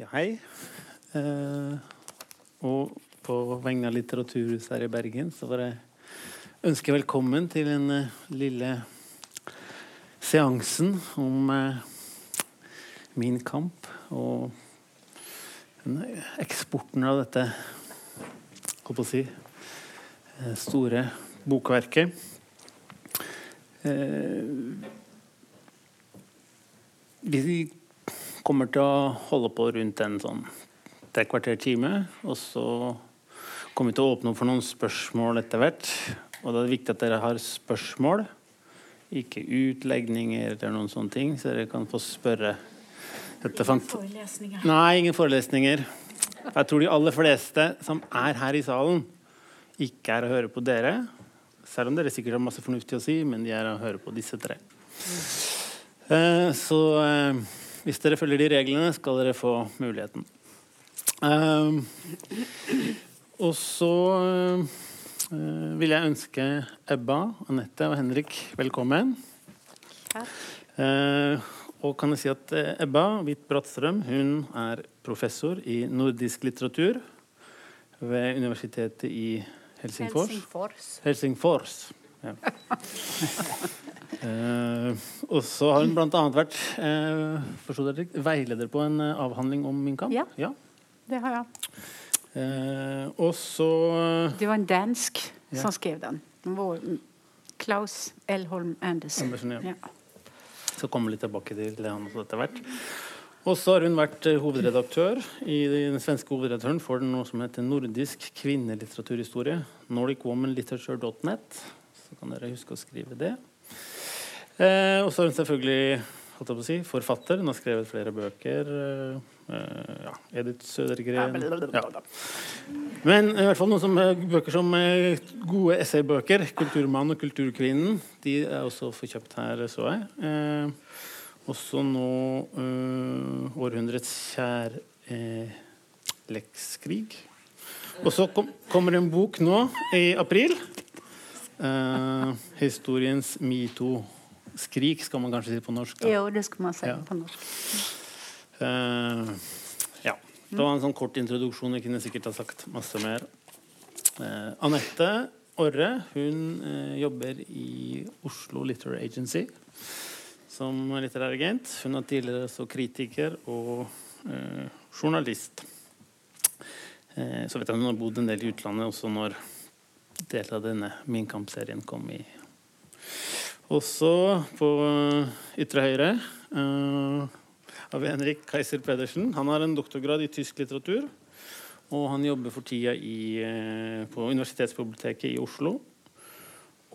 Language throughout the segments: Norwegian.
Ja, hei. Eh, og på vegne av Litteraturhuset her i Bergen så får jeg ønske velkommen til den eh, lille seansen om eh, min kamp og eksporten av dette holdt på å si eh, store bokverket. Eh, vi kommer til å holde på rundt en sånn tre kvarter time. Og så kommer vi til å åpne opp for noen spørsmål etter hvert. Og da er det viktig at dere har spørsmål, ikke utlegninger eller noen sånne ting. Så dere kan få spørre. Dette ingen Forelesninger. Nei, ingen forelesninger. Jeg tror de aller fleste som er her i salen, ikke er å høre på dere. Selv om dere sikkert har masse fornuftig å si, men de er å høre på disse tre. Eh, så eh, hvis dere følger de reglene, skal dere få muligheten. Uh, og så uh, vil jeg ønske Ebba, Anette og Henrik velkommen. Uh, og kan jeg si at eh, Ebba Hvitt Brattstrøm hun er professor i nordisk litteratur ved Universitetet i Helsingfors. Helsingfors. Helsingfors. Ja. Eh, og så har hun bl.a. vært eh, forstod veileder på en eh, avhandling om min kamp. Ja. Det har jeg. Eh, og så Det var en dansk Ja. som skrev den. Vår, Klaus Elholm Andersen. Andersen, ja. Ja. Så kommer vi litt tilbake til han også etter hvert. Og så har hun vært hovedredaktør i den svenske hovedredaktøren for noe som heter Nordisk kvinnelitteraturhistorie. Nordicwomanliterature.net. Så kan dere huske å skrive det. Eh, og så er hun selvfølgelig holdt jeg på å si, forfatter. Hun har skrevet flere bøker. Eh, ja, Edith Sødergren ja. Men i hvert fall noen som, eh, bøker som eh, gode essaybøker. 'Kulturmannen' og 'Kulturkvinnen' De er også forkjøpt her, så jeg. Eh, også nå eh, 'Århundrets kjærlekskrig'. Og så kom, kommer en bok nå i april. Eh, 'Historiens metoo-skrik', skal man kanskje si på norsk. Da. Jo, det skal man si Ja. på norsk. Uh, ja. Det var en sånn kort introduksjon. Jeg kunne sikkert ha sagt masse mer. Uh, Anette Orre hun uh, jobber i Oslo Literary Agency som litterær agent. Hun er tidligere også kritiker og journalist. Så vet jeg hun har bodd en del i utlandet også når deler av denne Min kamp-serien kom i Også på eh, ytre høyre eh, har vi Henrik Kaiser Pedersen. Han har en doktorgrad i tysk litteratur. Og han jobber for tida i, eh, på Universitetsbiblioteket i Oslo.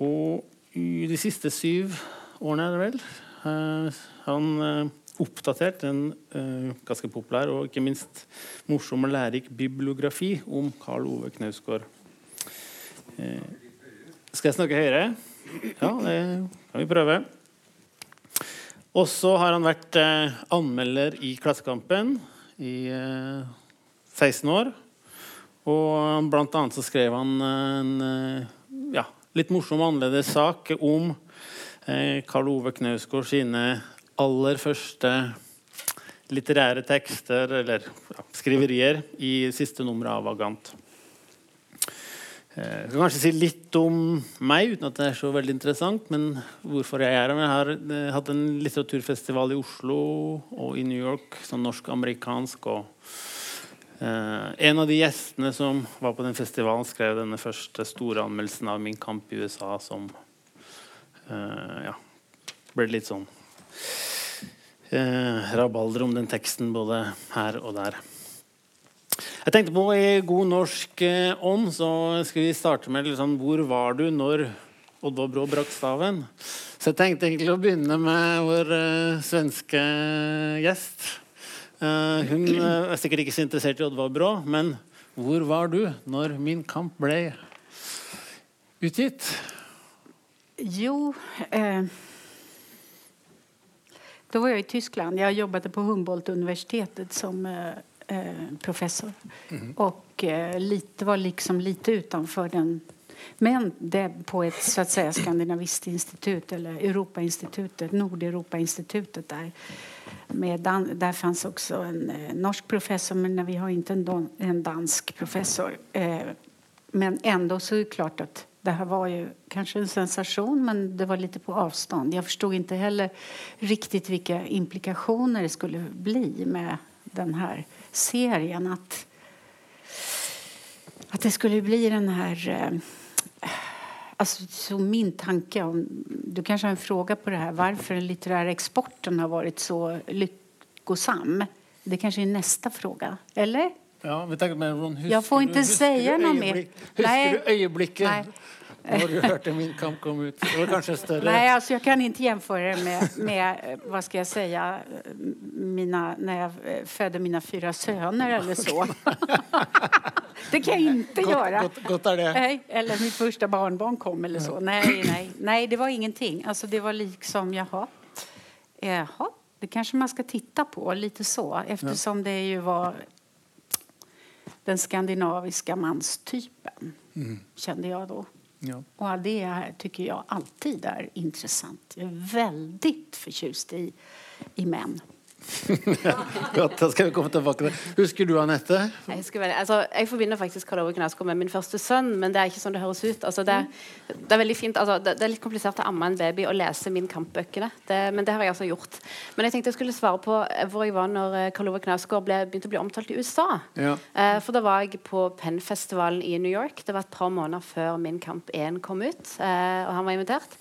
Og i de siste syv årene, er det vel, eh, har han eh, oppdatert en eh, ganske populær og ikke minst morsom og lærerik bibliografi om Karl Ove Knausgård. Eh, skal jeg snakke høyere? Ja, det kan vi prøve. Og så har han vært eh, anmelder i Klassekampen i eh, 16 år. Og blant annet så skrev han en eh, ja, litt morsom og annerledes sak om eh, Karl Ove Knausgård sine aller første litterære tekster, eller ja, skriverier, i siste nummer av Vagant. Eh, Jeg kan kanskje si litt om meg, uten at det er så veldig interessant. Men hvorfor jeg er her. Jeg har eh, hatt en litteraturfestival i Oslo og i New York, sånn norsk-amerikansk. Og eh, en av de gjestene som var på den festivalen, skrev denne første store anmeldelsen av Min kamp i USA, som eh, ja, ble litt sånn eh, rabalder om den teksten både her og der. Jeg tenkte på I god norsk eh, ånd så skal vi starte med liksom, hvor var du når Oddvar Brå brakk staven? Så jeg tenkte egentlig å begynne med vår uh, svenske gjest. Uh, hun uh, er sikkert ikke så interessert i Oddvar Brå, men hvor var du når Min kamp ble utgitt? Jo, Da var jeg i Tyskland. Jeg jobbet på Humboldt-universitetet som eh, eh, professor. Och eh, lite, var liksom lite utanför den Men det på ett så att säga skandinavistinstitut eller Europainstitutet, Nordeuropainstitutet där. Med dan där fanns också en eh, norsk professor, men vi har inte en, en dansk professor. Eh, men ändå så är det klart att det här var ju kanske en sensation, men det var lite på avstånd. Jag förstod inte heller riktigt vilka implikationer det skulle bli med den här serien. Att, att det skulle bli den här... Eh, alltså, så min tanke om... Du kanske har en fråga på det här. Varför den litterära exporten har varit så lyckosam. Det kanske är nästa fråga. Eller? Ja, men, sånn, husker Jeg får ikke du- si något mer. Husker du øyeblikket Nei. Når du hørte Min kamp kom ut? Det var kanskje større? Nei, altså, jeg kan ikke sammenligne med, med hva skal jeg si säga, mina, när jag eh, födde mina fyra söner eller så. det kan jeg ikke gjøre. göra. godt, godt er det. Nej, eller mitt første barnbarn kom eller så. Nei, nei. nei det var ingenting. Altså, det var liksom, jaha, jaha, det kanskje man skal titta på lite så. Eftersom det jo var den skandinaviske manstypen, kjente jeg då. Ja. Och det är, tycker jag alltid är intressant. Jag är väldigt förtjust i, i män. Godt, da skal vi komme tilbake til. Husker du, Anette? Jeg, altså, jeg forbinder faktisk Karl Ove Knausgård med min første sønn, men det er ikke sånn det høres ut. Altså, det, det er veldig fint, altså, det, det er litt komplisert å amme en baby og lese Min Kamp-bøkene, det- men det har jeg altså gjort. Men jeg tenkte jeg skulle svare på eh, hvor jeg var når eh, Karl Ove Knausgård begynte å bli omtalt i USA. Ja. Eh, for da var jeg på Penn-festivalen i New York. Det var et par måneder før Min Kamp 1 kom ut, eh, og han var invitert.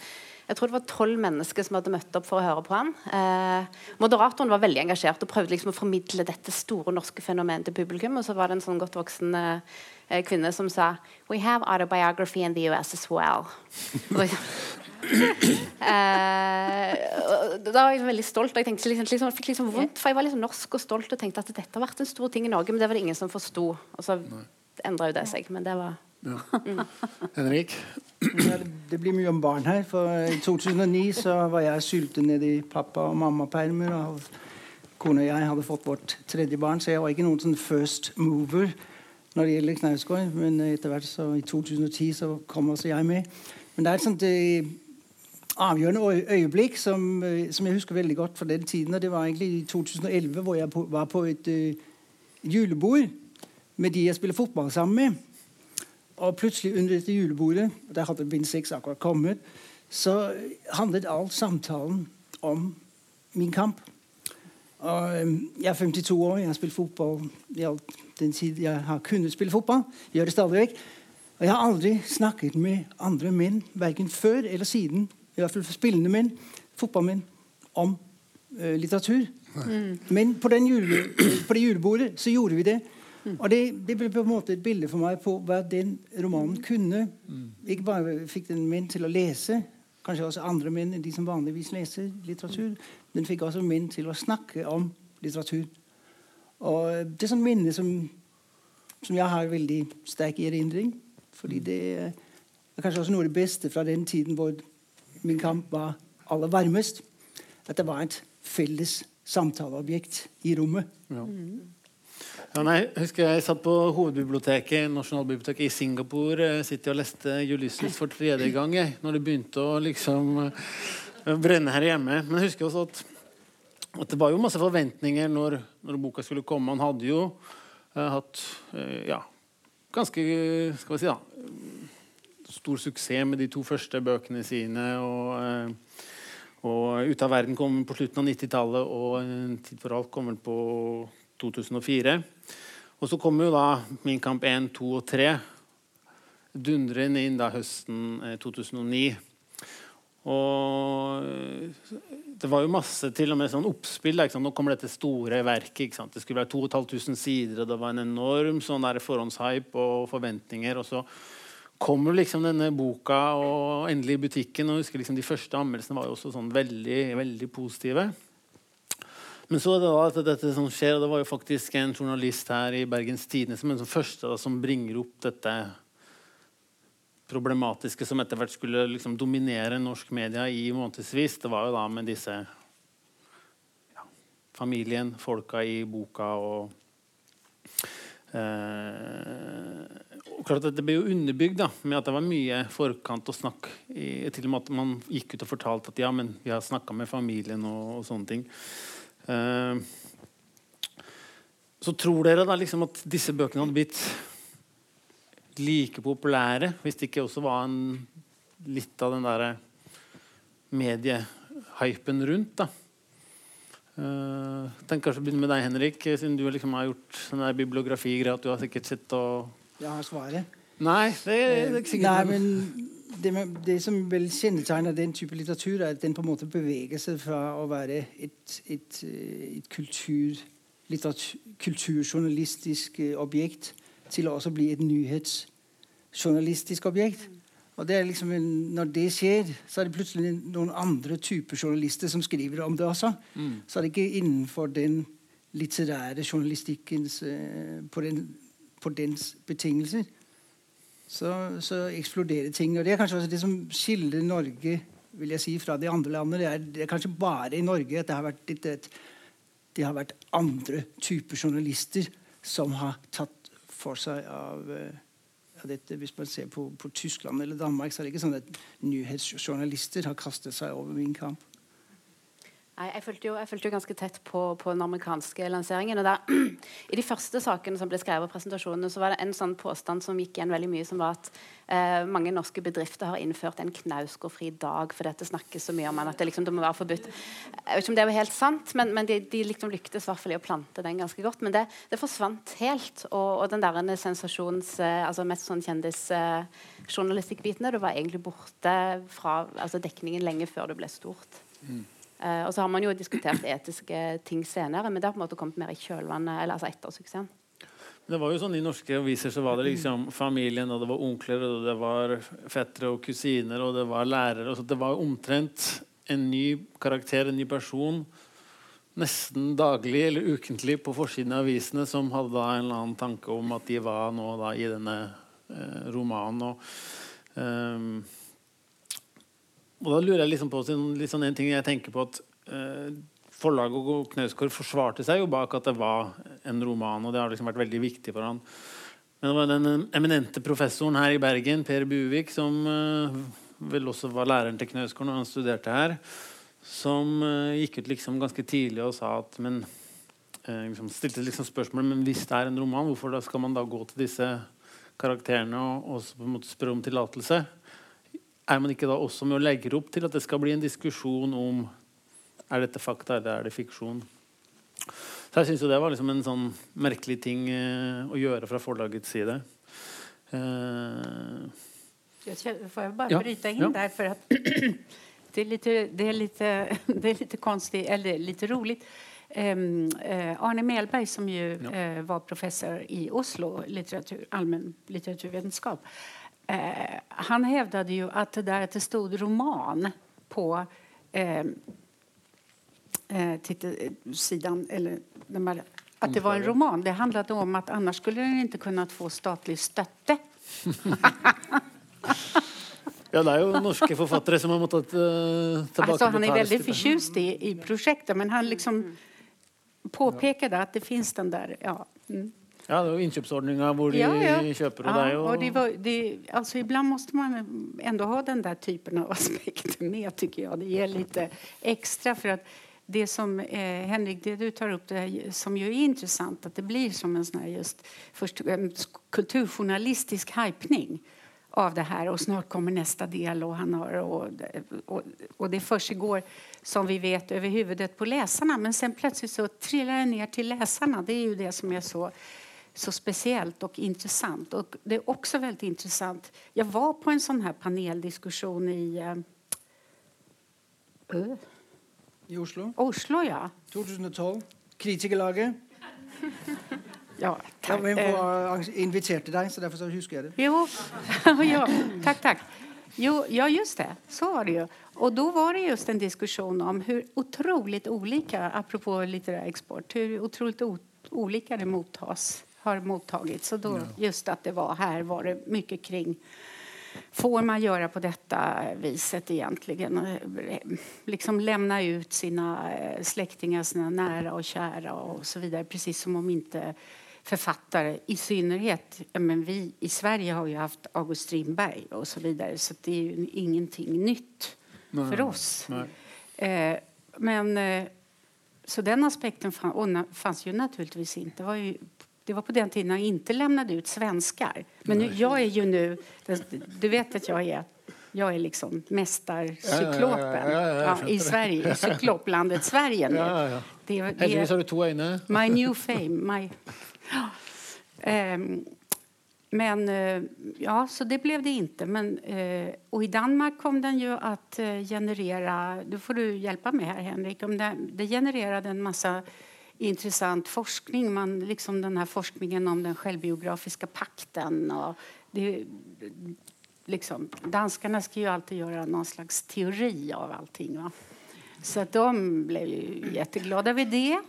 Jeg tror det var tolv mennesker som hadde møtt opp for å høre på ham. Eh, moderatoren var veldig engasjert og prøvde liksom å formidle dette store norske fenomenet til publikum. Og så var det en sånn godt voksen eh, kvinne som sa We have autobiography in the US as well. Eh, da var jeg veldig stolt. Og jeg liksom, liksom, fikk liksom vondt, for jeg var liksom norsk og stolt og tenkte at dette har vært en stor ting i Norge, men det var det ingen som forsto. Og så endra jo det seg. Men det var Henrik? Ja, det- det blir mye om barn her. For I 2009 så var jeg sulten nede i pappa- og mammapermer. Og kone og jeg hadde fått vårt tredje barn, så jeg var ikke noen sånn first mover når det gjelder Knausgård. Men etter hvert, så i 2010, så kom også jeg med. Men det er et sånt eh, avgjørende øyeblikk som, eh, som jeg husker veldig godt fra den tiden. Og det var egentlig i 2011, hvor jeg på, var på et uh, julebord med de jeg spiller fotball sammen med. Og plutselig under dette julebordet, der hadde bind 6 akkurat kommet, så handlet all samtalen om min kamp. Og jeg er 52 år, jeg har spilt fotball i all den tid jeg har kunnet spille fotball. Gjør det stadig vekk. Og jeg har aldri snakket med andre menn, verken før eller siden, i hvert fall spillende menn, fotballmenn, om uh, litteratur. Men på, den jule, på det julebordet så gjorde vi det. Og det, det ble på en måte et bilde for meg på hva den romanen kunne. Ikke bare fikk den menn til å lese, kanskje også andre menn enn de som vanligvis leser litteratur. Den fikk også menn til å snakke om litteratur. Og det er sånn minne som, som jeg har veldig sterk erindring. Fordi det er kanskje også noe av det beste fra den tiden hvor min kamp var aller varmest. At det var et felles samtaleobjekt i rommet. Ja. Ja, nei, husker jeg satt på hovedbiblioteket Nasjonalbiblioteket i Singapore. Jeg sitter og leste Ulysses for tredje gang jeg, når det begynte å liksom eh, brenne her hjemme. Men jeg husker også at, at det var jo masse forventninger når, når boka skulle komme. Han hadde jo eh, hatt eh, ja, ganske skal vi si da, stor suksess med de to første bøkene sine. og... Eh, og Ut av verden kom på slutten av 90-tallet, og En tid for alt kom på 2004. Og så kom jo da Min kamp 1, 2 og 3 dundrende inn da høsten eh, 2009. Og eh, det var jo masse til og med sånn oppspill. Nå kommer dette store verket. Det skulle være 2500 sider, og det var en enorm sånn forhåndshype og forventninger. Og så kommer liksom denne boka og endelig i butikken. og jeg husker liksom De første anmeldelsene var jo også sånn veldig, veldig positive. Men så er det da at dette som skjer, og det var jo faktisk en journalist her i Bergens Tidende som er den første da, som bringer opp dette problematiske som etter hvert skulle liksom dominere norsk media i månedsvis. Det var jo da med disse ja, familien, folka i boka og eh, klart at Det ble jo underbygd da, med at det var mye forkant og snakk. I, til og med at man gikk ut og fortalte at ja, men vi har snakka med familien og, og sånne ting. Uh, så tror dere da liksom at disse bøkene hadde blitt like populære hvis det ikke også var en, litt av den derre mediehypen rundt? da? Uh, tenk kanskje å begynne med deg, Henrik, siden du liksom har gjort sånn bibliografi-greie. at du har sikkert sett og Jeg har svaret. Nei, det, det er ikke sikkert. Nei, men det, det, som vel kjennetegner den type litteratur, er at den på en måte beveger seg fra å være et, et, et kultur, kulturjournalistisk eh, objekt til å også bli et nyhetsjournalistisk objekt. Og det liksom en, Når det skjer, så er det plutselig noen andre typer journalister som skriver om det også. Mm. Så er det ikke innenfor den litterære journalistikkens uh, på, den, på, dens betingelser. Så, så, eksploderer ting. Og det er kanskje også det som skiller Norge vil jeg si, fra de andre landene. Det er, det er kanskje bare i Norge at det har vært, litt et, det har vært andre typer journalister som har tatt for seg av av dette, Hvis man ser på, på, Tyskland eller Danmark, så er det ikke sånn at nyhetsjournalister har kastet seg over min kamp. Nei, jeg fulgte, jo, jeg fulgte, jo, ganske tett på, på, den amerikanske lanseringen. og der, I de første sakene som ble skrevet, presentasjonene, så var det en sånn påstand som gikk igjen veldig mye, som var at eh, mange norske bedrifter har innført en knausgårdfri dag fordi det snakkes så mye om at det, liksom, det må være forbudt. Jeg vet ikke om det var helt sant, men, men de, de liksom lyktes i å plante den ganske godt. Men det, det forsvant helt. Og, og den der sensasjons... Eh, altså mest sånn kjendisjournalistikkbiten eh, det var egentlig borte fra altså dekningen lenge før det ble stort. Mm. Uh, og så har man jo diskutert etiske ting senere, men det har på en måte kommet mer i kjølvannet eller altså etter suksessen. Det var jo sånn I norske aviser så var det liksom familien, og det var onkler, og det var fettere og kusiner, og det var lærere. Og Så det var omtrent en ny karakter, en ny person, nesten daglig eller ukentlig på forsiden av avisene som hadde da en eller annen tanke om at de var nå da i denne eh, romanen. og um, og da lurer jeg liksom på sånn en ting jeg tenker på at eh, Forlaget og Knausgård forsvarte seg jo bak at det var en roman, og det har liksom vært veldig viktig for han. Men det var den eminente professoren her i Bergen, Per Buvik, som eh, vel også var læreren til Knausgård når han studerte her, som eh, gikk ut liksom ganske tidlig og sa at men eh, liksom stilte liksom spørsmålet men hvis det er en roman, hvorfor skal man da gå til disse karakterene og, og på en måte spørre om tillatelse? Er man ikke da også med å legge opp til at det skal bli en diskusjon om er dette fakta eller er det fiksjon? Så jeg syns det var liksom en sånn merkelig ting eh, å gjøre fra forlagets side. Eh, Får jeg bare ja, bryte inn ja. der? For at det er litt, det er litt, det er litt konstig, eller litt rolig. Um, uh, Arne Melberg, som jo ja. uh, var professor i Oslo, litteratur, allmenn litteraturvitenskap, Eh, han hevdet jo at det der at det stod roman på eh, eh, eller At det var en roman, det handlade om at annars skulle den ikke kunnet få statlig støtte. ja, det er jo norske forfattere som har måttet uh, tilbakebetale altså, Han er veldig fortjust i, i prosjektet, men han liksom påpeker at det fins den der ja. Mm. Ja, det er jo innkjøpsordninga hvor de ja, ja. kjøper. Og ja, det er jo og de var, de, altså, Iblant måtte man ändå ha den der typen av aspekter med, tycker jeg. Det gir litt ekstra. for at det som eh, Henrik, det du tar opp, det, som jo er interessant, at det blir som en sånn just först, en kulturjournalistisk hypning av det her, og snart kommer neste del. Og, han har, og, og, og det försiggår, som vi vet, over huvudet på leserne. Men sen plötsligt så trillar det ned til leserne. Det er jo det som er så så speciellt och intressant. Och det är också väldigt intressant. Jag var på en sån här paneldiskussion i... Uh, I Oslo? Oslo, ja. 2012. Kritikerlaget. ja, takk tack. Jeg inviterte deg, så derfor så husker jeg det. Jo, ja, takk, takk. Jo, ja, just det. Så var det ju. Och då var det just en diskussion om hur otroligt olika, apropå litterär export, hur otroligt olika det mottas har mottagit. Så då, just att det var här var det mycket kring Får man göra på detta viset egentligen? Liksom lämna ut sina eh, släktingar, sina nära och kära och så vidare. Precis som om inte författare i synnerhet. Men vi i Sverige har ju haft August Strindberg och så vidare så det är ju ingenting nytt Nej, för oss. Eh, men eh, så den aspekten fann, fanns ju naturligtvis inte. Det var, ju, det var på den tiden jag inte lämnade ut svenskar. Men nu, jag är ju nu, du vet att jag är jag är liksom mästarcyklopen Ja, ja, ja, i Sverige, cykloplandet Sverige nu. Det, det, Heldigvis har du to øyne. My new fame. My... Ehm, men eh, ja, så det blev det inte. Men, eh, och i Danmark kom den ju att generere... generera, du får du hjälpa mig här Henrik, om det, det genererade en massa intressant forskning. Man, liksom den här forskningen om den självbiografiska pakten. Och det, liksom, danskarna ska ju alltid göra någon slags teori av allting. Va? Så att de blev ju jätteglada vid det.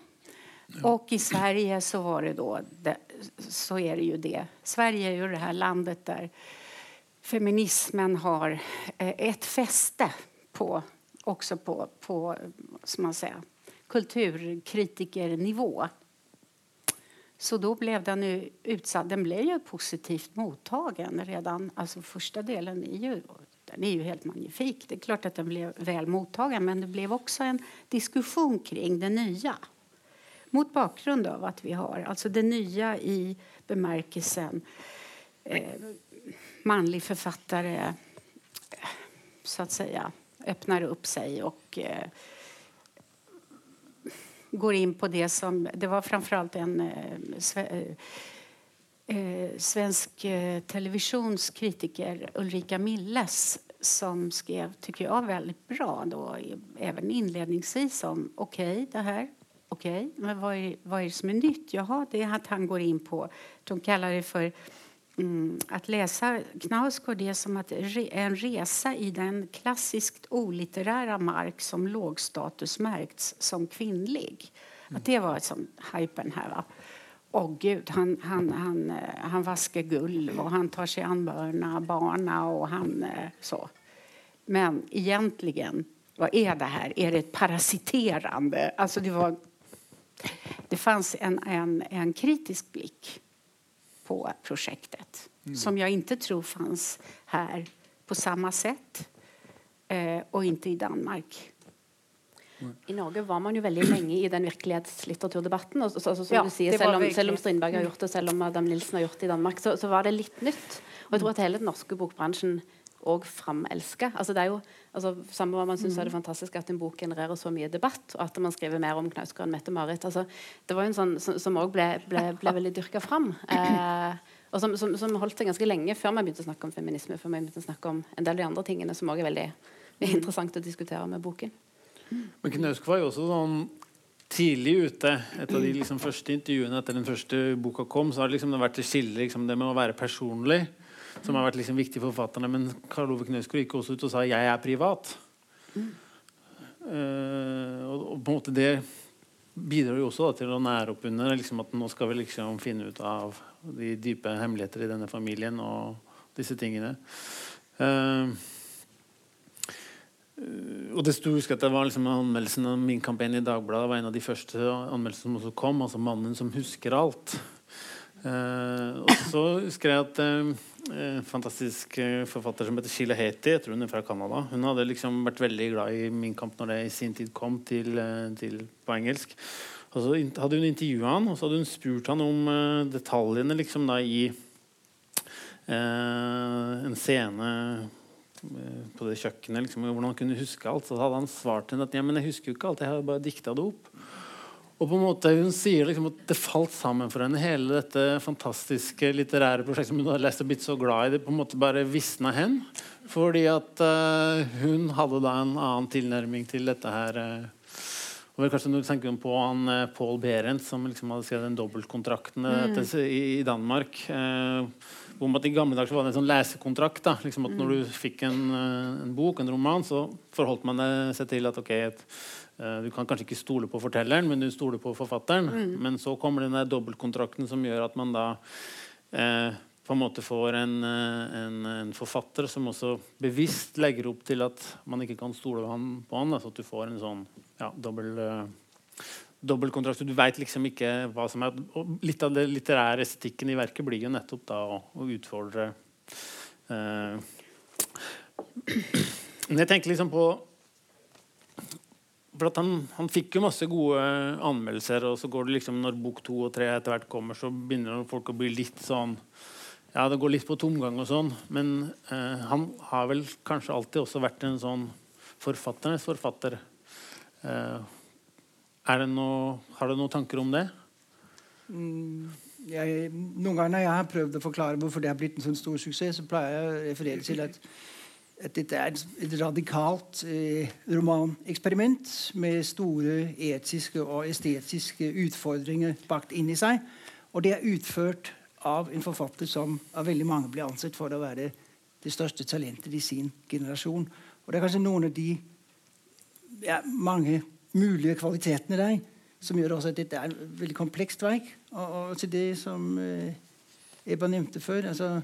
Och i Sverige så var det då, det, så är det ju det. Sverige är ju det här landet där feminismen har et ett fäste på, också på, på som man säger, kulturkritikernivå. Så da ble den utsatt. Den ble jo positivt mottagen redan. Altså første delen er jo den er jo helt magnifik. Det er klart at den ble vel mottagen men det ble også en diskussion kring det nya. Mot bakgrunn av at vi har altså det nya i bemerkelsen eh, manlig forfatter så att säga öppnar upp sig och eh, går in på det som... Det var framfor alt en eh, sve, eh, svensk eh, televisionskritiker, Ulrika Milles som skrev, tycker jag, väldigt bra då, även inledningsvis om okej, det här Okej, men vad är, vad är det som är nytt? Jaha, det är att han går in på, de kallar det för mm, att läsa Knausgård är som att re, en resa i den klassiskt olitterära mark som lågstatusmärkts som kvinnlig. Mm. Att det var som hypen här. Va? Åh gud, han, han, han, han vaskar gulv och han tar sig an barna, barna och han eh, så. Men egentligen, vad är det här? Är det ett parasiterande? Alltså det var det fanns en, en, en kritisk blick på projektet mm. som jag inte tror fanns här på samma sätt eh, och inte i Danmark. I Norge var man jo veldig lenge i den virkelighetslitteraturdebatten. Og så, så, som ja, du sier, selv om, selv om, Strindberg har gjort det, selv om Adam Nilsen har gjort det i Danmark, så, så var det litt nytt. Og jeg tror at hele den norske bokbransjen og framelska. Altså, det er jo altså, Samme hva man syns mm. er det fantastisk at en bok genererer så mye debatt, og at man skriver mer om Knausgård enn Mette-Marit. Altså, det var jo en sånn som òg ble, ble, ble, veldig dyrka fram. Eh, og som, som, som, holdt seg ganske lenge før man begynte å snakke om feminisme. Før man begynte å snakke om en del av de andre tingene som òg er veldig mm. interessant å diskutere med boken. Men Knausgård var jo også sånn tidlig ute. Et av de liksom, første intervjuene etter den første boka kom, så har det, liksom, det vært et skille liksom, det med å være personlig som har vært liksom for forfatterne. Men Karl Ove Knausgård gikk også ut og sa 'jeg er privat'. Mm. Uh, og, og, på en måte det bidrar jo også da, til å nære opp under liksom, at nå skal vi liksom finne ut av de dype hemmeligheter i denne familien og disse tingene. Uh, og det sto, husker at det var liksom Anmeldelsen av min kampanje i Dagbladet var en av de første anmeldelsene som også kom. altså 'Mannen som husker alt'. Uh, og så husker jeg at uh, fantastisk eh, forfatter som heter Sheila Heti. Jeg tror hun er fra Canada. Hun hadde liksom vært veldig glad i Min kamp når det i sin tid kom til, eh, til på engelsk. Og så hadde hun intervjua han og så hadde hun spurt han om detaljene liksom da i eh, en scene på det kjøkkenet. Liksom, hvordan han kunne huske alt. Så hadde han svart henne at ja, men jeg husker jo ikke alt, jeg har bare dikta det opp. Og på en måte Hun sier liksom at det falt sammen for henne, hele dette fantastiske litterære prosjektet som hun hadde lest og blitt så glad i. Det på en måte bare visna hen. Fordi at uh, hun hadde da en annen tilnærming til dette her. Uh, og kanskje når du tenker på han uh, Paul Berent, som liksom hadde skrevet den dobbeltkontrakten mm. i, i, Danmark. Uh, om at I gamle dager så var det en sånn lesekontrakt. da, liksom at Når mm. du fikk en, en, bok, en roman, så forholdt man seg til at ok, et, Eh, du kan kanskje ikke stole på fortelleren, men du stoler på forfatteren. Mm. Men så kommer den der dobbeltkontrakten som gjør at man da eh, på en måte får en, eh, en, en, forfatter som også bevisst legger opp til at man ikke kan stole på han, på han så at du får en sånn ja, dobbel, uh, dobbeltkontrakt. Du veit liksom ikke hva som er og Litt av det litterære estetikken i verket blir jo nettopp da å, å utfordre uh, Men jeg tenker liksom på for han, han, fikk jo masse gode anmeldelser, og så går det liksom når bok to og tre etter hvert kommer, så begynner folk å bli litt sånn Ja, det går litt på tomgang og sånn, men uh, han har vel kanskje alltid også vært en sånn forfatternes forfatter. Eh, det noe, har du noen tanker om det? Mm, jeg, noen ganger når jeg har prøvd å forklare hvorfor det har blitt en sånn stor suksess, så pleier jeg å referere til at, at dette er et radikalt eh, romaneksperiment med store etiske og estetiske utfordringer bakt inn i seg. Og det er utført av en forfatter som av veldig mange blir ansett for å være det største talentet i sin generasjon. Og det er kanskje noen av de ja, mange mulige kvalitetene der, som gjør også at dette er et veldig komplekst verk. Og, og til det som eh, Ebba nevnte før altså,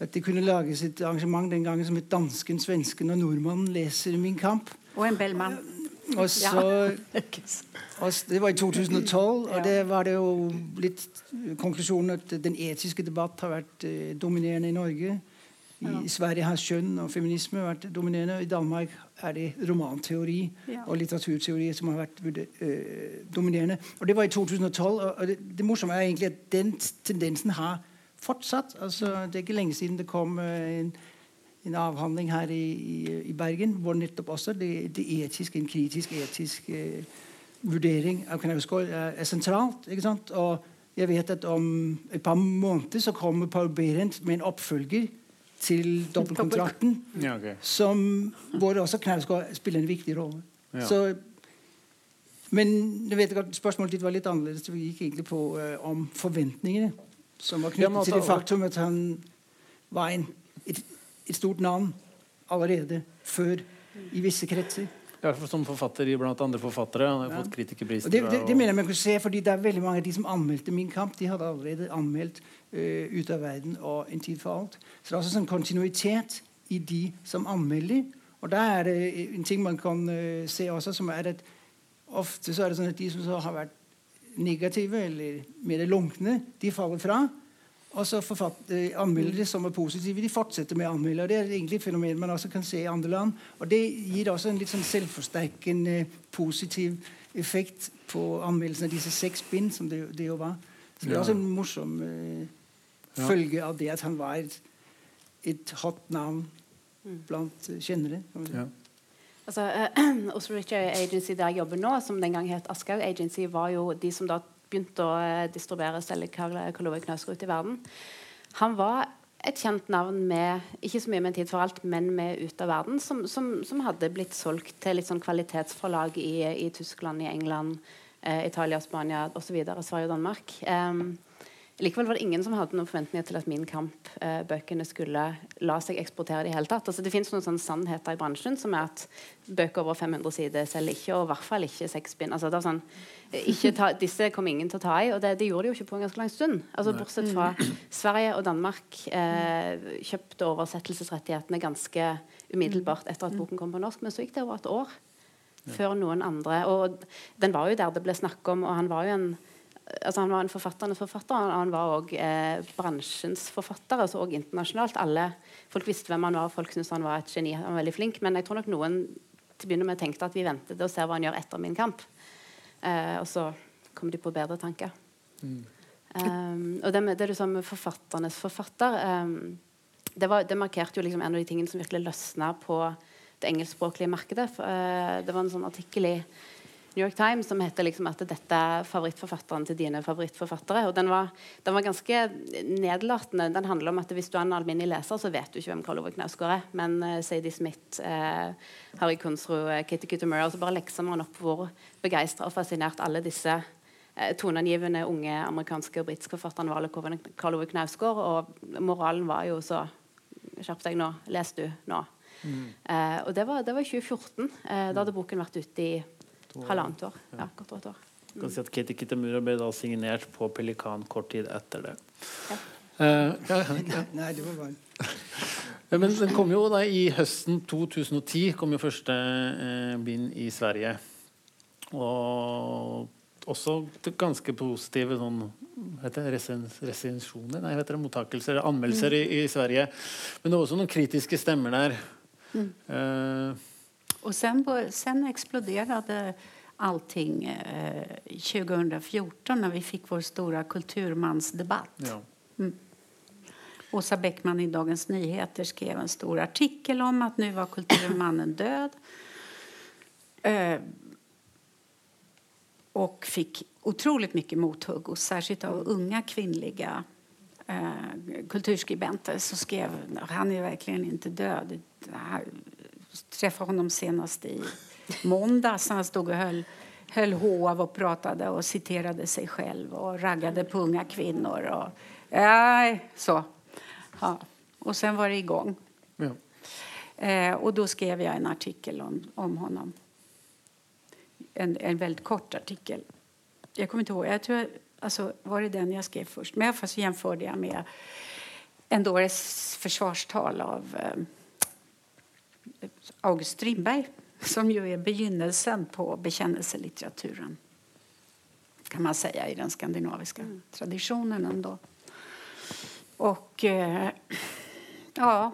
At de kunne lages et arrangement den gangen som het 'Dansken, svensken og nordmannen leser Min kamp'. Og en Bellman. Og så, og det var i 2012, og det var det jo litt konklusjonen at den etiske debatt har vært eh, dominerende i Norge. I Sverige har kjønn og feminisme vært dominerende. I Danmark er det romanteori ja. og litteraturteori som har vært uh, dominerende. Og Det var i 2012. og det, det, morsomme er egentlig at den tendensen har fortsatt. Altså, det er ikke lenge siden det kom uh, en, en, avhandling her i, i, i, Bergen hvor nettopp også det, det etiske, en kritisk etisk uh, vurdering av Knausgård er, er sentralt. ikke sant? Og jeg vet at om et par måneder så kommer Paul Behrendt med en oppfølger til dobbeltkontrakten, ja, okay. som, hvor også Knausgård spiller en viktig rolle. Ja. Så, men jeg vet at spørsmålet ditt var litt annerledes. Vi gikk egentlig på uh, om forventningene, som var knyttet til det faktum at han var en, et, et stort navn allerede før i visse kretser. Ja, for som forfatter blant andre forfattere. Han har ja. fått kritikerpriser. Det, det, det, mener jeg man kunne se, fordi det er veldig mange av de som anmeldte Min kamp, de hadde allerede anmeldt Ut av verden og En tid for alt. Så det er også sånn kontinuitet i de som anmelder. Og da er det en ting man kan uh, se også, som er at ofte så er det sånn at de som har vært negative eller mer lunkne, de faller fra. Og så eh, Anmeldere som er positive, de fortsetter med å anmelde. Det er egentlig et fenomen man også kan se i andre land. Og Det gir også en litt sånn selvforsterkende positiv effekt på anmeldelsen av disse seks bind, som det, det, jo var. Så Det er også en morsom uh, ja. følge av det at han var et, hot navn blant kjennere. Ja. Altså, uh, Oslo Richard Agency der jeg jobber nå, som den gang het Aschehoug Agency, var jo de som da begynte å distribuere og selge Karl Ove Knausgård ut i verden. Han var et kjent navn med ikke så mye med tid for alt, men med ut av verden, som, som, som hadde blitt solgt til litt sånn kvalitetsforlag i, i Tyskland, i England, eh, Italia, Spania osv. Sverige og Danmark. Um, Likevel var det ingen som hadde noen forventninger til at Min Kamp-bøkene skulle la seg eksportere. Det hele tatt. Altså, det fins noen sånne sannheter i bransjen som er at bøker over 500 sider selger ikke, og i hvert fall ikke seks bind. Altså, sånn, disse kom ingen til å ta i, og det, det, gjorde de jo ikke på en ganske lang stund. Altså, bortsett fra Sverige og Danmark eh, kjøpte oversettelsesrettighetene ganske umiddelbart etter at boken kom på norsk, men så gikk det over et år før noen andre. Og den var jo der det ble snakk om, og han var jo en altså Han var en forfatternes forfatter, og han var òg eh, bransjens forfatter. altså også internasjonalt. Alle, Folk visste hvem han var, folk syntes han var et geni. Han var veldig flink, Men jeg tror nok noen til å begynne med tenkte at vi ventet og ser hva han gjør etter min kamp. Eh, og så kom de på bedre tanker. Mm. Um, og det, det du sa med forfatternes forfatter um, det, var, det, markerte jo liksom en av de tingene som virkelig løsna på det engelskspråklige markedet. For, uh, det var en sånn artikkel i New York Times som heter liksom at dette er favorittforfatteren til dine favorittforfattere. og Den var, den var ganske nedlatende. Den handler om at hvis du er en alminnelig leser, så vet du ikke hvem Karl Ove Knausgård er. Men uh, Sadie Smith, uh, Harry Kunzru, uh, Kitty Kittemura Så bare lekser man opp hvor begeistra og fascinert alle disse uh, toneangivende unge amerikanske og britiske forfatterne var av Karl Ove Knausgård. Og moralen var jo så Skjerp deg nå. Les du nå. Mm. og det var, det var 2014. da hadde boken vært ute i Halvannet år. Ja, godt over et år. Mm. Kan si at Kitty Kitamura ble da signert på Pelikan kort tid etter det. Ja. Uh, ja, ja. Nei, det var bare Men den kom jo da i høsten 2010 kom jo første eh, bind i Sverige. Og også ganske positive sånn heter det, resensjoner? Nei, heter det mottakelser? Anmeldelser i, i, Sverige. Men det var også noen kritiske stemmer der. Mm. Uh, och sen, sen exploderade allting eh, 2014 när vi fick vår stora kulturmansdebatt. Ja. Mm. Åsa Bäckman i Dagens Nyheter skrev en stor artikel om att nu var kulturmannen död. Eh, och fick otroligt mycket mothugg, och särskilt av unga kvinnliga eh, kulturskribenter så skrev han är verkligen inte död. Träffade honom senast i måndags. Han stod och höll, höll hov och pratade och citerade sig själv och raggade på unga kvinnor. Och, äh, så. Ja. Och sen var det igång. Ja. Eh, och då skrev jag en artikel om, om honom. En, en väldigt kort artikel. Jag kommer inte ihåg. Jag tror, alltså, var det den jag skrev först? Men jag jämförde jag med Endores försvarstal av eh, August Strindberg som jo er begynnelsen på bekjennelselitteraturen. kan man säga i den skandinaviske mm. traditionen Og Och eh, ja,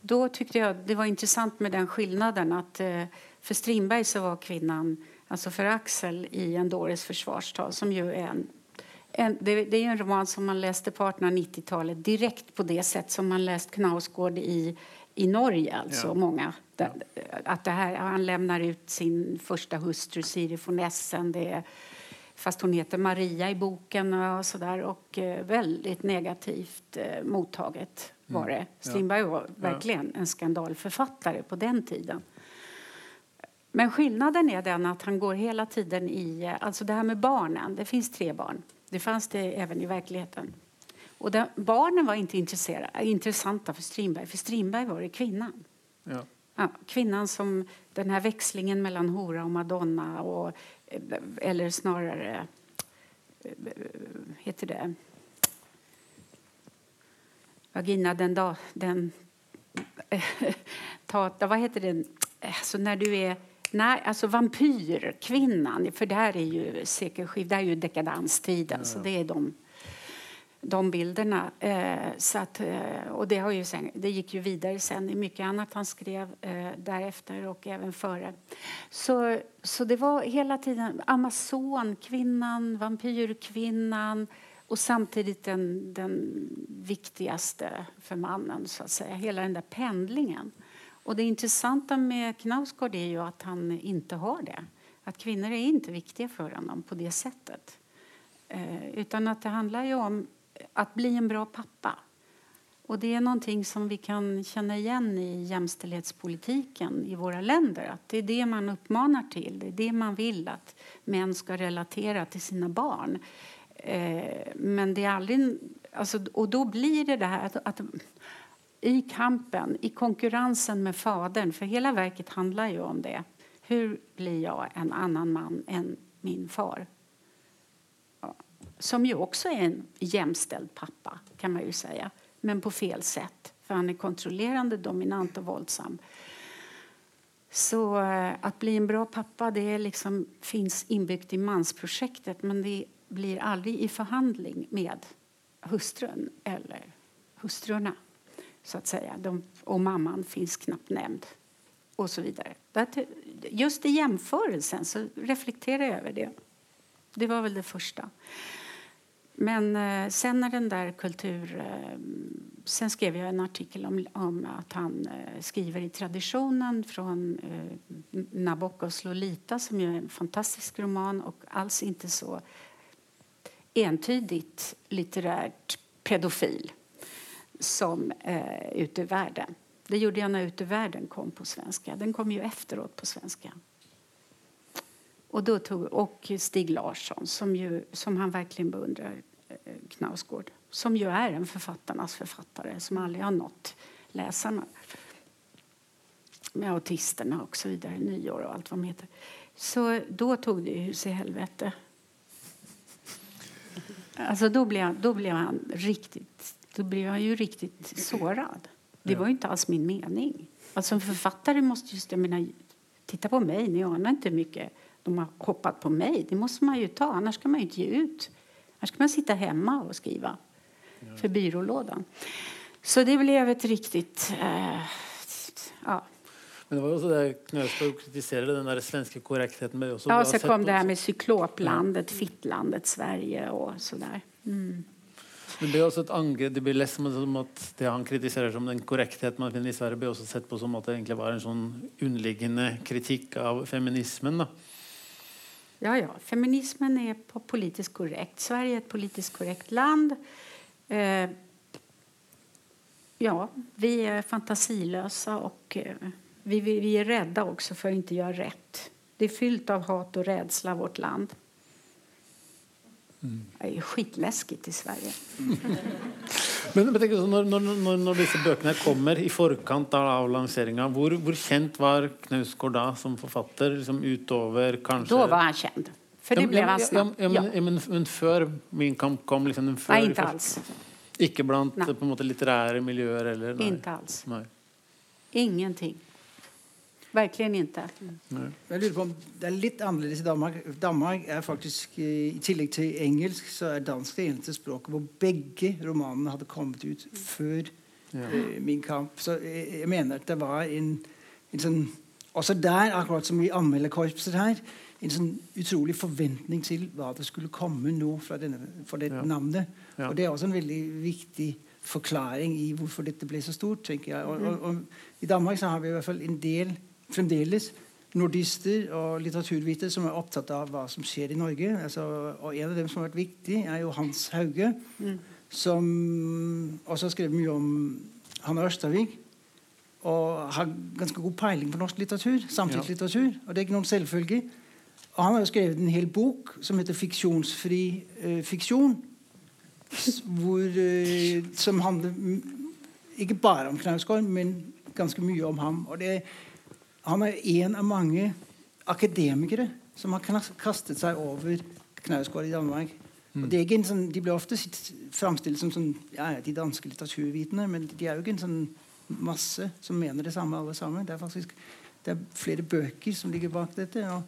da syntes jeg det var intressant med den skillnaden at eh, för Strindberg så var kvinnan, altså for Axel i En Doris forsvarstall, som jo er en, en det, det, er en roman som man leste på 1890-talet direkt på det sett som man leste Knausgård i i Norge, alltså ja. många. Ja. Att det här, han lämnar ut sin första hustru Siri von Essen. Det är, fast hon heter Maria i boken och sådär. Och eh, väldigt negativt eh, mottaget var mm. det. Strindberg var verkligen en skandalförfattare på den tiden. Men skillnaden är den att han går hela tiden i... Eh, alltså det här med barnen. Det finns tre barn. Det fanns det även i verkligheten. Och den, barnen var inte intressanta för Strindberg, för Strindberg var det kvinnan. Ja. Ja, kvinnan som den här växlingen mellan hora och madonna och, eller snarare heter det vagina den dag den tata, vad heter den alltså när du är Nej, alltså vampyrkvinnan, för det här är ju sekelskift, det här är ju dekadanstiden, ja. så det är de de bilderna. Eh, så att, eh, och det, har ju sen, det gick ju vidare sen i mycket annat han skrev eh, därefter och även före. Så, så det var hela tiden Amazonkvinnan, vampyrkvinnan och samtidigt den, den viktigaste för mannen, så att säga. Hela den där pendlingen. Och det intressanta med Knausgård är ju att han inte har det. Att kvinnor är inte viktiga för honom på det sättet. Eh, utan att det handlar ju om att bli en bra pappa. Och Det är någonting som vi kan känna igen i jämställdhetspolitiken i våra länder. Att Det är det man uppmanar till, det är det man vill att män ska relatera till sina barn. Eh, men det är aldrig... Alltså, och då blir det det här att, att i kampen, i konkurrensen med fadern, för hela verket handlar ju om det. Hur blir jag en annan man än min far? Som ju också är en jämställd pappa, kan man ju säga. Men på fel sätt, för han är kontrollerande, dominant och våldsam. Så eh, att bli en bra pappa det liksom, finns inbyggt i mansprojektet men det blir aldrig i förhandling med hustrun eller hustrurna. Så att säga. De, och mamman finns knappt nämnd. Och så vidare. Just i jämförelsen så reflekterar jag över det. Det var väl det första. Men eh, sen när den där kultur... Eh, sen skrev jag en artikel om, om att han eh, skriver i traditionen från eh, Nabokovs Lolita som är en fantastisk roman och alls inte så entydigt litterärt pedofil som eh, Ut ur världen. Det gjorde jag när Ut ur världen kom på svenska. Den kom ju efteråt på svenska. Och, då tog, och Stig Larsson, som, ju, som han verkligen beundrar, eh, Knausgård som ju är en författarnas författare som aldrig har nått läsarna. Med autisterna och så vidare, nyår och allt vad de heter. Så då tog det hus i helvete. Alltså då blev, då blev han riktigt, då blev han ju riktigt sårad. Det var inte alls min mening. Alltså en författare måste just, jag menar, titta på mig, ni anar inte hur mycket de har hoppat på mig. Det måste man ju ta, annars kan man ju inte ge ut. Annars kan man sitta hemma och skriva för byrålådan. Så det blev ett riktigt... Eh, ja. Men det var jo også det Knausgård kritiserer, den der svenske korrektheten. med også, Ja, så kom det her med cykloplandet, fittlandet Sverige og sådär. Mm. Det blir også et angrep, det blir lest som, som at det han kritiserer som den korrektheten man finner i Sverige, blir også sett på som at det egentlig var en sånn underliggende kritikk av feminismen. da. Ja, ja. Feminismen är på politiskt korrekt. Sverige är ett politiskt korrekt land. Eh, ja, vi är fantasilösa och eh, vi, vi, vi är rädda också för att inte göra rätt. Det är fyllt av hat och rädsla, vårt land. Det er skitläskigt i Sverige. Men, men tenk, sånn, når, når, når, disse bøkene kommer i forkant av, lanseringa, hvor, hvor kjent var Knausgård da som forfatter? Liksom utover kanskje Da var han kjent. For det ja, han ja, ja, men, men, men før Min kamp kom? Liksom, før, nei, ikke alls. Ikke blant måte litterære miljøer? Eller, nei. Ikke alls. Nei. Ingenting. Verkligen inte. Jeg lurer på om Det er litt annerledes i Danmark. Danmark er faktisk, eh, I tillegg til engelsk så er dansk det eneste språket hvor begge romanene hadde kommet ut før Ja. eh, Min kamp. Så jeg, jeg mener at det var en, en sånn Også der, akkurat som i anmelderkorpset her, en sånn utrolig forventning til hva det skulle komme nå fra denne, for dette Ja. navnet. Ja. Og det er også en veldig viktig forklaring i hvorfor dette ble så stort. tenker jeg. Og, og, og I Danmark så har vi i hvert fall en del fremdeles nordister og litteraturvitere som er opptatt av hva som skjer i Norge. Altså, og En av dem som har vært viktig, er jo Hans Hauge, som også har skrevet mye om Hanne Ørstavik. Og har ganske god peiling på norsk litteratur, samtidslitteratur. Og det er ikke noen selvfølge. Og han har jo skrevet en hel bok som heter 'Fiksjonsfri eh, fiksjon'. Hvor, eh, som handler ikke bare om Knausgård, men ganske mye om ham. Og det, han er en av mange akademikere som har kastet seg over Knausgård i Danmark. Og det er ikke en sånn, de blir ofte framstilt som sånn, ja, de danske litteraturvitene, men de er jo ikke en sånn masse som mener det samme alle sammen. Det er faktisk det er flere bøker som ligger bak dette, og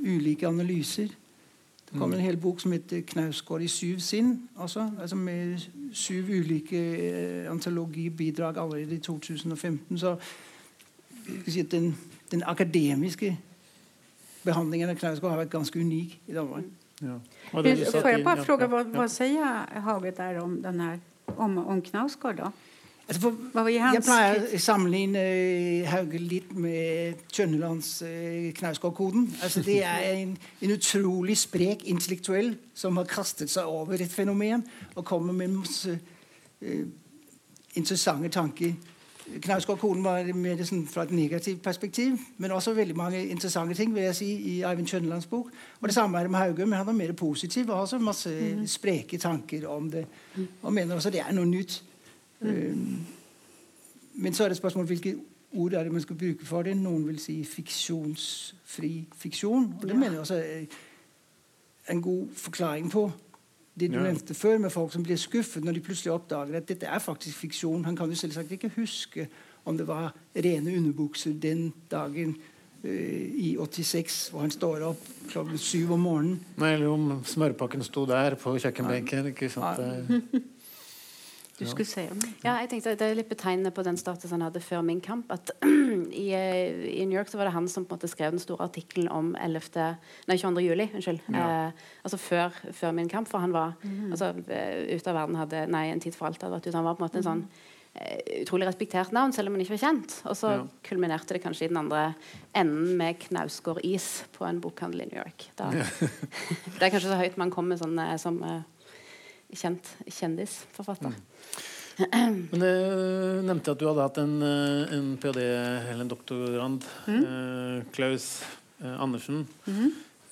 ulike analyser. Det kom en hel bok som heter 'Knausgård i syv sinn', også, altså med syv ulike eh, antologibidrag allerede i 2015. Så si den, den akademiske behandlingen av Knausgård har vært ganske unik i Danmark. Ja. Får jeg bare spørre, hva, fråga, sier Hage där om, den här, om, om Knausgård da? Altså, for, jeg pleier å sammenligne eh, Hauge litt med Kjønnelands eh, Knausgård-koden. Altså, det er en, en utrolig sprek intellektuell som har kastet seg over et fenomen og kommer med masse uh, interessante tanker. Knausgård-koden var mer sånn fra et negativt perspektiv, men også veldig mange interessante ting vil jeg si, i Eivind Kjønnelands bok. Og Det samme er det med Hauge, men han er mer positiv og har også masse spreke tanker om det. Og mener også det er noe nytt. Um, men så er det spørsmål hvilke ord er det man skal bruke for det. Noen vil si fiksjonsfri fiksjon. Og det mener jeg også er en god forklaring på. Det du Ja. nevnte før, med folk som blir skuffet når de plutselig oppdager at dette er faktisk fiksjon. Han kan jo selvsagt ikke huske om det var rene underbukser den dagen uh, i 86, hvor han står opp klokken syv om morgenen. Nei, eller om smørpakken sto der på kjøkkenbenken. ikke sant? Det- Du skulle något. Ja, jeg tenkte Det er litt betegnende på den status han hadde før min kamp. at i, eh, I New York så var det han som på en måte skrev den store artikkelen om 11. Nei, 22. juli. Unnskyld. Ja. Eh, altså før, før min kamp. For han var altså, eh, ute av verden hadde Nei, En tid for alt hadde vært ute. Han var på en måte en sånn eh, utrolig respektert navn, selv om han ikke var kjent. Og så Ja. kulminerte det kanskje i den andre enden med Knausgård-is på en bokhandel i New York. Da, det er kanskje så høyt man kommer sånn, som kjent kjendisforfatter. Men jeg nevnte at du hadde hatt en, eh, en ph.d. eller en doktorand. eh, Klaus eh, Andersen.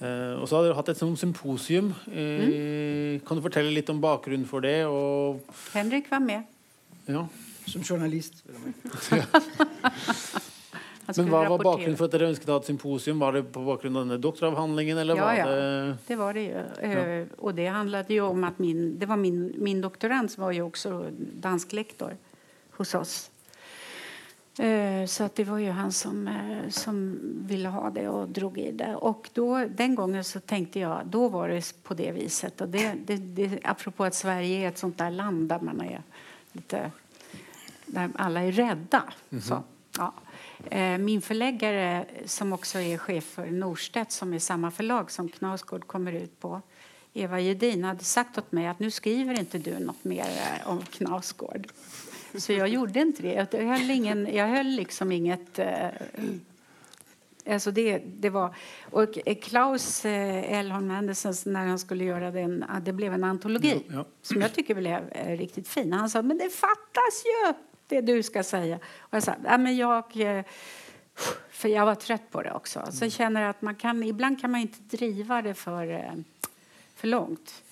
Eh, og så hadde du hatt et sånt symposium. Eh, Kan du fortelle litt om bakgrunnen for det? Og, Henrik var med. ja. Som journalist. Han Men hva var bakgrunnen for at dere ønsket å ha et symposium? Var det på bakgrunn av denne doktoravhandlingen? Eller Ja, var ja. det Det var det Ja. Og det handlet jo om at min, det var min, min doktorand som var jo også dansk lektor hos oss. Eh, Så att det var jo han som, eh, som ville ha det og drog i det. Og då, den gangen så tenkte jeg Da var det på det viset. Og det, det, det, apropå at Sverige er et sånt der land der man er litt Der alle er redde. Mm -hmm. Så, ja. Eh, Min förläggare som också är chef för Norstedt som är samma förlag som Knausgård kommer ut på Eva Gedin hade sagt åt mig att nu skriver inte du något mer eh, om Knausgård. Så jag gjorde inte det. Jag höll, ingen, jag höll liksom inget... Eh, alltså det, det var, och Klaus eh, Elholm Andersen, när han skulle göra den, ah, det blev en antologi Ja, ja. som jag tycker blev eh, riktigt fin. Han sa men det fattas ju det du ska säga. Och jag sa ja, men jag... Eh, för jag var trött på det också. Så jag känner att man kan, ibland kan man inte driva det för, eh, för långt.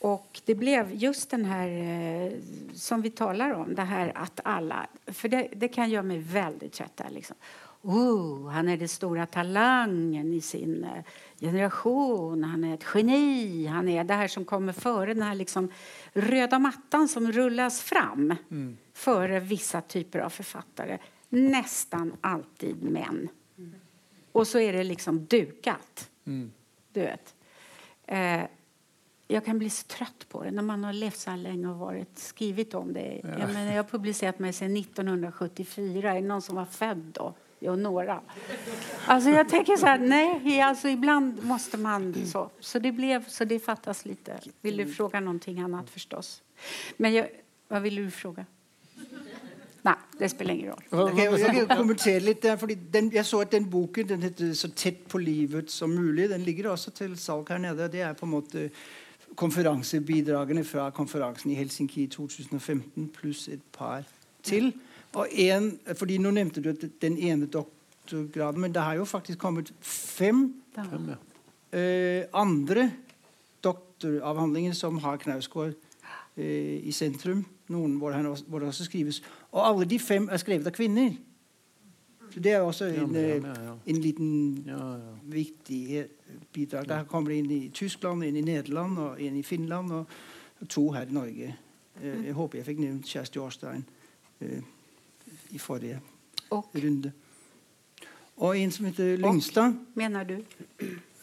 Och det blev just den här eh, som vi talar om, det här att alla... För det, det kan göra mig väldigt trött. Där, liksom. oh, han är den stora talangen i sin generation. Han är ett geni. Han är det här som kommer före den här liksom, röda mattan som rullas fram före vissa typer av författare. Nästan alltid män. Och så är det liksom dukat. Du vet. Eh, jag kan bli så trött på det när man har levt så här länge och varit, skrivit om det. Jag, menar, jag har publicerat mig sedan 1974. Är det någon som var född då? Jo, några. Alltså jag tänker så här, nej, alltså ibland måste man så. Så det blev, så det fattas lite. Vill du fråga någonting annat förstås? Men jag, vad vill du fråga? Nej, det spelar ingen roll. Okay, jeg kan kommentere litt der, fordi den, Jeg så at den boken den heter 'Så tett på livet som mulig'. Den ligger også til salg her nede. Det er på en måte konferansebidragene fra konferansen i Helsinki i 2015 pluss et par til. Og en, fordi Nå nevnte du at den ene doktorgraden, men det har jo faktisk kommet fem. Fem, ja. eh, andre doktoravhandlinger som har Knausgård eh, i sentrum. Noen hvor, han også, hvor det også skrives. Og alle de fem er skrevet av kvinner. Så det er også Ja, en, men, eh, ja, ja. en liten Ja, ja. viktig eh, bidrag. Der kommer det inn i Tyskland, inn i Nederland og inn i Finland, og to her i Norge. Eh, Jeg håper jeg fikk nevnt Kjersti Årstein eh, i forrige og. runde. Og en som heter Lyngstad. Mener du?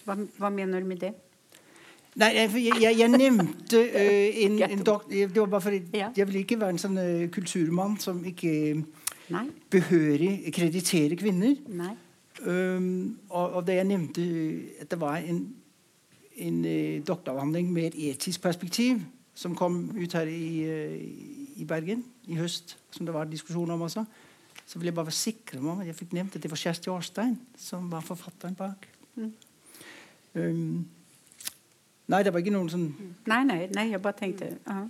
Hva, hva, mener du med det? Nei, jeg, jeg, jeg, nevnte uh, en, en doktor Det var bare fordi Ja. jeg vil ikke være en sånn uh, kulturmann som ikke Nei. behørig krediterer kvinner. Nei. Um, og, og det jeg nevnte at det var en, en uh, doktoravhandling med et etisk perspektiv som kom ut her i, i Bergen i høst, som det var diskusjon om også, så ville jeg bare forsikre meg om at jeg fikk nevnt at det var Kjersti Årstein som var forfatteren bak. Um, nei, det var ikke noen sånn nei, nei jeg bare tenkte uh -huh.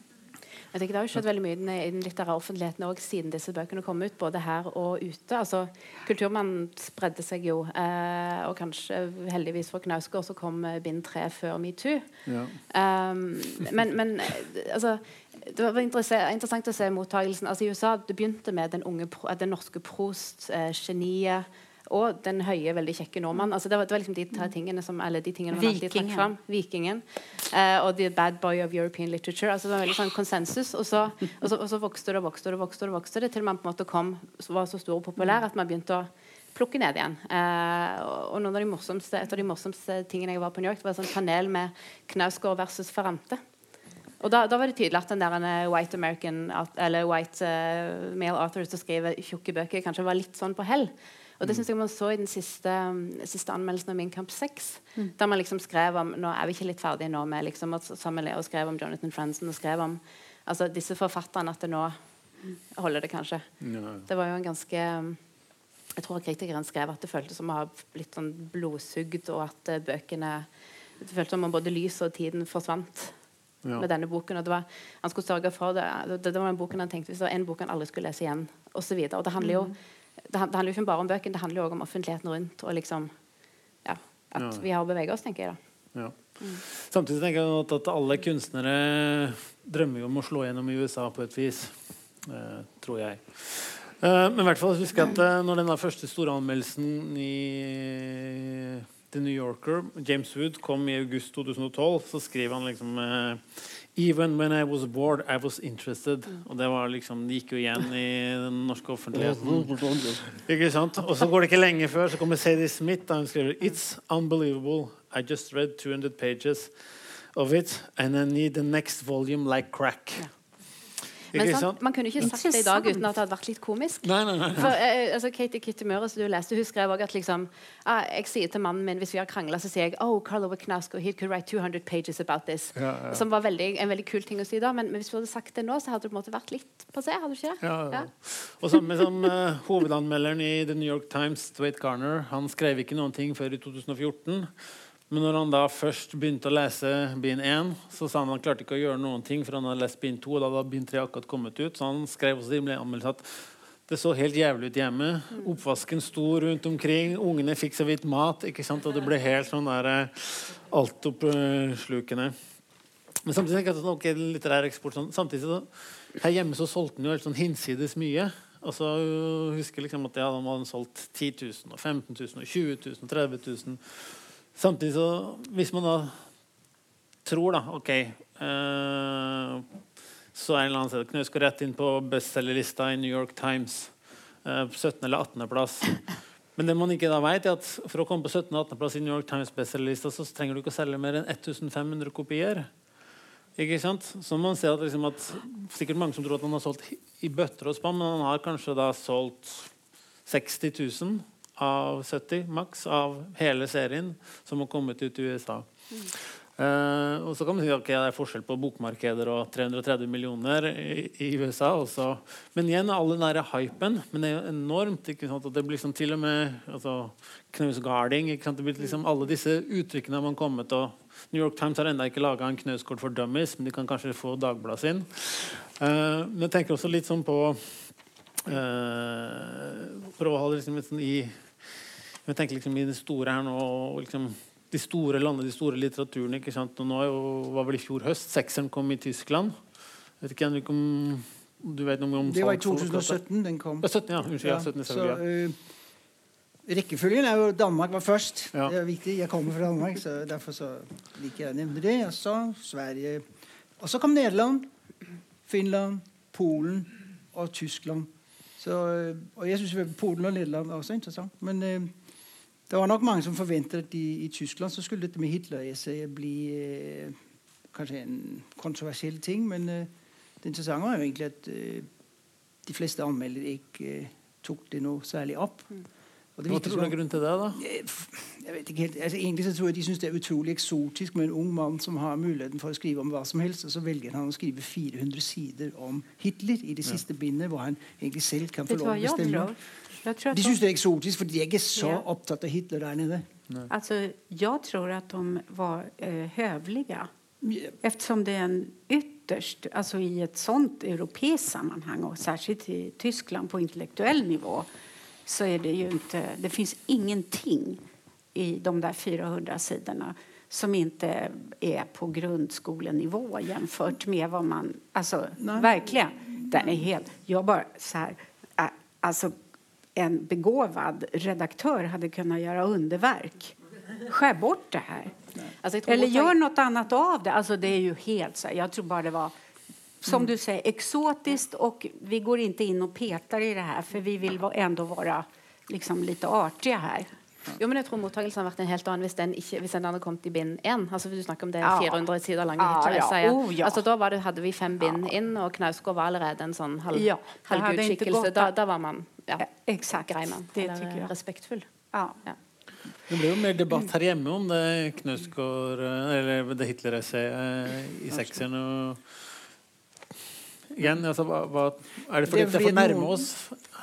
Jeg tenker Det har jo skjedd veldig mye i den- litterære offentligheten også, siden disse bøkene kom ut, både her og ute. Altså, Kulturmannen spredde seg jo, eh, og kanskje heldigvis for Knausgård så kom eh, bind tre før metoo. Ja. Um, men, men eh, altså, det var interessant å se mottagelsen. Altså, I USA det begynte med den, unge, den norske prost, eh, og den høye, veldig kjekke nordmannen. Altså, det, var, det var liksom de tre tingene som, eller de tingene man alltid trakk fram. Vikingen. eh, og The Bad Boy of European Literature. Altså, det var veldig sånn konsensus. Og så, og, så, og så vokste det og vokste det, vokste det, vokste det til man på en måte kom, var så stor og populær at man begynte å plukke ned igjen. Eh, og noen av de morsomste, et av de morsomste tingene jeg var på New York, det var et sånn panel med Knausgård versus Ferrante. Og da, da var det tydelig at den der eh, white American eller white uh, male author som skriver tjukke bøker, kanskje var litt sånn på hell. Og det synes jeg man så i den siste, mm, siste anmeldelsen av Min kamp 6. Der man liksom skrev om Nå er vi ikke litt ferdige nå med liksom, å Samuel og skrev om Jonathan Franzen og skrev om altså, disse forfatterne at det nå holder det kanskje. Ja. Det var jo en ganske Jeg tror kritikeren skrev at det føltes som å ha blitt sånn blodsugd, og at eh, bøkene Det føltes som om både lyset og tiden forsvant Ja. med denne boken. Og det var, han skulle sørge for det. Det, det var den boken han tenkte hvis det var en bok han aldri skulle lese igjen. Og, og det handler jo det, det handler jo ikke bare om bøken, det handler jo også om offentligheten rundt. Og liksom ja, at Ja. vi har å bevege oss, tenker jeg da. Ja. Samtidig tenker jeg at, at alle kunstnere drømmer jo om å slå gjennom i USA på et vis. Eh, tror jeg. Eh, men i hvert fall husker jeg at eh, når den der første store anmeldelsen i The New Yorker, James Wood, kom i august 2012, så skrev han liksom eh, Even when I was bored, I was interested. Og det var liksom, det gikk jo igjen i den norske offentligheten. Ikke sant? Og så går det ikke lenge før så kommer Sadie Smith og hun skriver It's unbelievable. I just read 200 pages of it, and I need the next volume like crack. Men sant, sant? man kunne ikke sagt det i dag uten at det hadde vært litt komisk. Nei, nei, nei. For eh, altså, Katie Kitty Møre, som du leste, hun skrev også at liksom, ah, jeg sier til mannen min hvis vi har krangla, så sier jeg oh, Carlo Knausgård, he could write 200 pages about this. Ja, ja. Som var veldig, en veldig kul ting å si da. Men, men hvis du hadde sagt det nå, så hadde det på en måte vært litt passé. Hadde du ikke det? Ja, ja. Og samme som uh, hovedanmelderen i The New York Times, Dwight Garner, han skrev ikke noen ting før i 2014. Men når han da først begynte å lese bind 1, så sa han han klarte ikke å gjøre noen ting, for han hadde lest bind 2, og da hadde bind 3 akkurat kommet ut. Så han skrev også rimelig anmeldelse at det så helt jævlig ut hjemme. Oppvasken sto rundt omkring, ungene fikk så vidt mat, ikke sant? og det ble helt sånn der eh, altoppslukende. Men samtidig tenker jeg at ok, litterær eksport sånn. Samtidig så, Her hjemme så solgte han jo helt sånn hinsides mye. Altså, jeg husker liksom at ja, han hadde solgt 10 000, og 15 000, og 20 000, og 30 000. Samtidig så Hvis man da tror, da OK uh, Så er en eller annen sted Knausgård rett inn på bestselgerlista i New York Times. Uh, på 17. eller 18. plass. Men det man ikke da vet, er at for å komme på 17. og 18. plass i New York Times bestselgerlista, så trenger du ikke å selge mer enn 1500 kopier. Ikke sant? Så man ser at, liksom at sikkert mange som tror at han har solgt i bøtter og spann, men han har kanskje da solgt 60 000 av 70 maks av hele serien som har kommet ut i USA. Uh, og så kan man si ok, det er forskjell på bokmarkeder og 330 millioner i, i USA også. Men igjen, all den der hypen Men det er jo enormt. ikke sant, at det blir liksom til og med altså, knausgarding. det blir liksom Alle disse uttrykkene har man kommet og New York Times har ennå ikke laga en knauskort for dummies, men de kan kanskje få Dagbladet sin. Uh, men jeg tenker også litt sånn på uh, Prøve å holde liksom litt sånn i jeg tenker liksom i det store her nå liksom, De store landene, de store litteraturene. ikke sant? Og nå er jo, var vel i fjor høst. Sekseren kom i Tyskland. Vet ikke Henrik, om du vet noe om Det var i 2017 den kom. Ja, 17, ja. Unnskyld. Ja, 17, så eh, rekkefølgen er jo Danmark var først. Ja. Det er viktig. Jeg kommer fra Danmark, så derfor så liker jeg å nevne det. Og så Sverige. Og så kom Nederland, Finland, Polen og Tyskland. Så, eh, og jeg syns Polen og Nederland er også interessant. Men eh, det var nok mange som forventet at i, i Tyskland så skulle dette med Hitler-essayet bli eh, kanskje en kontroversiell ting. Men eh, det interessante var jo egentlig at eh, de fleste anmeldere ikke eh, tok det noe særlig opp. Og det Hva tror du er som- grunnen til det? da? jeg jeg vet ikke helt. Altså, egentlig så tror jeg de syns det er utrolig eksotisk med en ung mann som har muligheten for å skrive om hva som helst, og så velger han å skrive 400 sider om Hitler i det siste bindet, hvor han egentlig selv kan få lov å bestemme. De syns det er eksotisk, for de er ikke så Ja. opptatt av Hitler der nede. alltså, jag tror att de var eh, hövliga. Eftersom det är en ytterst, alltså i ett sånt europeiskt sammanhang och särskilt i Tyskland på intellektuell nivå så är det ju inte, det finns ingenting i de där 400 sidorna som inte är på grundskolenivå jämfört med vad man, alltså Nej. verkligen, den är helt, jag bara så här, altså, alltså en begåvad redaktör hade kunnat göra underverk. Skär bort det här. Alltså, Eller gör något annat av det. Alltså det är ju helt så här. Jag tror bara det var som du säger exotiskt och vi går inte in och petar i det här för vi vill ändå vara liksom lite artiga här. Jo, men jeg tror mottakelsen har vært en helt annen hvis den, ikke, hvis den hadde kommet i bind 1. Altså, du snakker om det Ja. 400 sider lange Hitler-essayet. ja. Oh, ja. altså, da var det, hadde vi fem bind inn, og Knausgård var allerede en sånn halv, Ja, halvgudskikkelse. Da, da var man ja, Eh, grei mann. eller respektfull. Ja. Ja. Det ble jo mer debatt her hjemme om det Knausgård eh, Eller det Hitler-essayet i sekseren. og Igjen, altså, hva, hva, er det fordi Det er for nærme oss?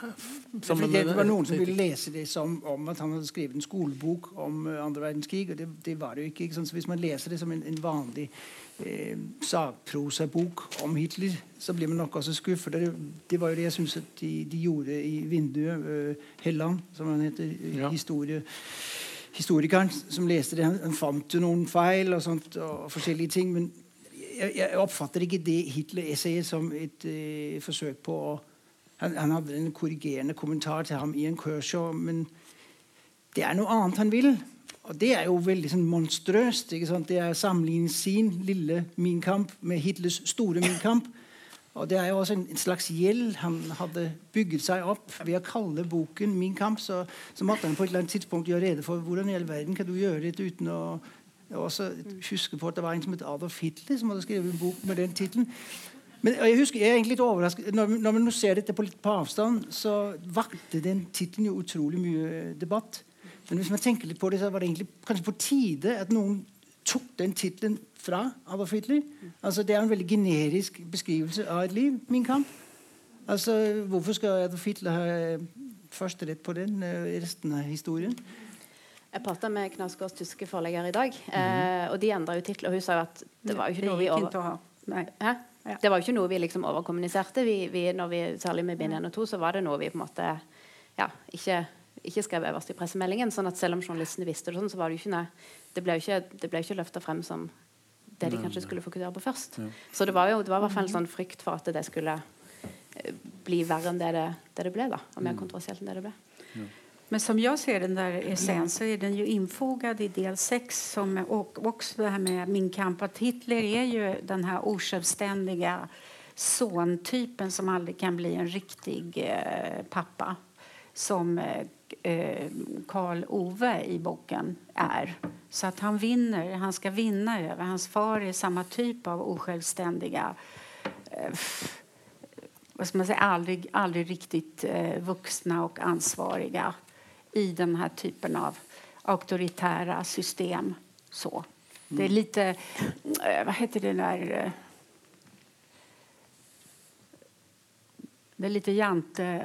Det var noen som ville lese det som om at han hadde skrevet en skolebok om eh, andre verdenskrig. og det, det var det jo ikke. ikke? Så Hvis man leser det som en, en vanlig eh, sakprosabok om Hitler, så blir man nok også skuffet. Det, det var jo det jeg syns de, de gjorde i vinduet. Uh, Helland, som han heter, eh, Ja. historie, historikeren som leste det. Han, han fant jo noen feil og, sånt, og forskjellige ting. men jeg, jeg oppfatter ikke det Hitler-essayet som et eh, forsøk på å han, han hadde en korrigerende kommentar til ham i en Kershaw, men det er noe annet han vil. Og det er jo veldig sånn monstrøst. ikke sant? Det er å sammenligne sin lille Min Kamp med Hitlers store Min Kamp. Og Det er jo også en, en slags gjeld han hadde bygget seg opp ved å kalle boken 'Min kamp'. Så, så måtte han på et eller annet tidspunkt gjøre rede for hvordan i all verden kan du gjøre dette uten å også huske på at det var en som het Adolf Hitler som hadde skrevet en bok med den tittelen. Men jeg husker, jeg er egentlig litt overrasket Når, når man ser dette på litt på avstand, så vakte den tittelen jo utrolig mye debatt. Men hvis man tenker litt på det, så var det egentlig kanskje på tide at noen tok den tittelen fra Adolf Hitler. Altså, det er en veldig generisk beskrivelse av et liv. Min kamp. Altså, Hvorfor skal Adolf Hitler ha førsterett på den resten av historien? Jeg prata med Knausgårds tyske forlegger i dag, eh, og de endra jo tittel. Og hun sa jo at det var jo ikke noe vi over... Hæ? Det var jo ikke noe vi liksom overkommuniserte. Vi, vi, når vi, særlig med bind 1 og 2 så var det noe vi på en måte ja, ikke, ikke skrev øverst i pressemeldingen. sånn at selv om journalistene visste det, sånn, så var det jo ikke, nei, det ble jo ikke, det ble ikke løfta frem som det de kanskje skulle fokusere på først. Ja. Så det var jo det var i hvert fall en sånn frykt for at det skulle eh, bli verre enn det det, det, det ble. da, Og mer mm. kontroversielt enn det det ble. Men som jag ser den där essän så är den ju infogad i del 6 som, också det här med Min kamp att Hitler är ju den här osjälvständiga sontypen som aldrig kan bli en riktig eh, pappa som eh, Karl Ove i boken är. Så att han vinner, han ska vinna över. Hans far är samma typ av osjälvständiga eh, vad man säga, aldrig, aldrig riktigt eh, vuxna och ansvariga i den här typen av auktoritära system. Så. Det är mm. lite... Eh, vad heter det där... Eh, det är lite jante...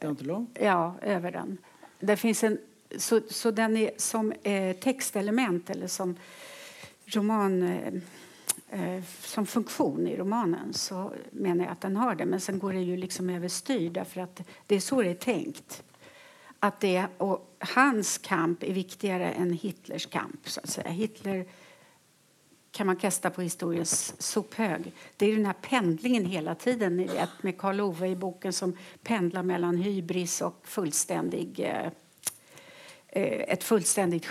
Jantelov? Ja, över den. Det finns en, så, så den är som eh, textelement eller som roman... Eh, eh, som funktion i romanen så menar jag att den har det. Men sen går det ju liksom överstyr därför att det är så det är tänkt att det, och hans kamp är viktigare än Hitlers kamp. Så att säga. Hitler kan man kasta på historiens sophög. Det är den här pendlingen hela tiden ni vet, med Karl Ove i boken som pendlar mellan hybris och fullständig eh, eh ett fullständigt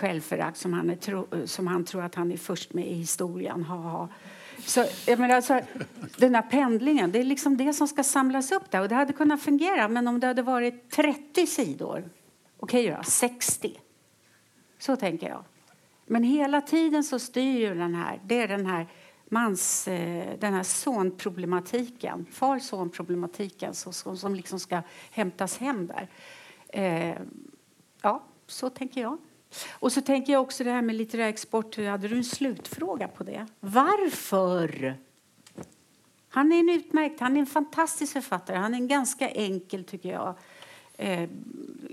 som han, som han tror att han är först med i historien. Ha, ha. Så, jag menar, alltså, den här pendlingen, det är liksom det som ska samlas upp där. Och det hade kunnat fungera, men om det hade varit 30 sidor Okej okay, då, 60. Så tänker jag. Men hela tiden så styr ju den här, det är den här mans, eh, den här sonproblematiken, far-son-problematiken som, som liksom ska hämtas hem där. Eh, ja, så tänker jag. Och så tänker jag också det här med litterär export. Hade du en slutfråga på det? Varför? Han är en utmärkt, han är en fantastisk författare. Han är en ganska enkel, tycker jag, eh,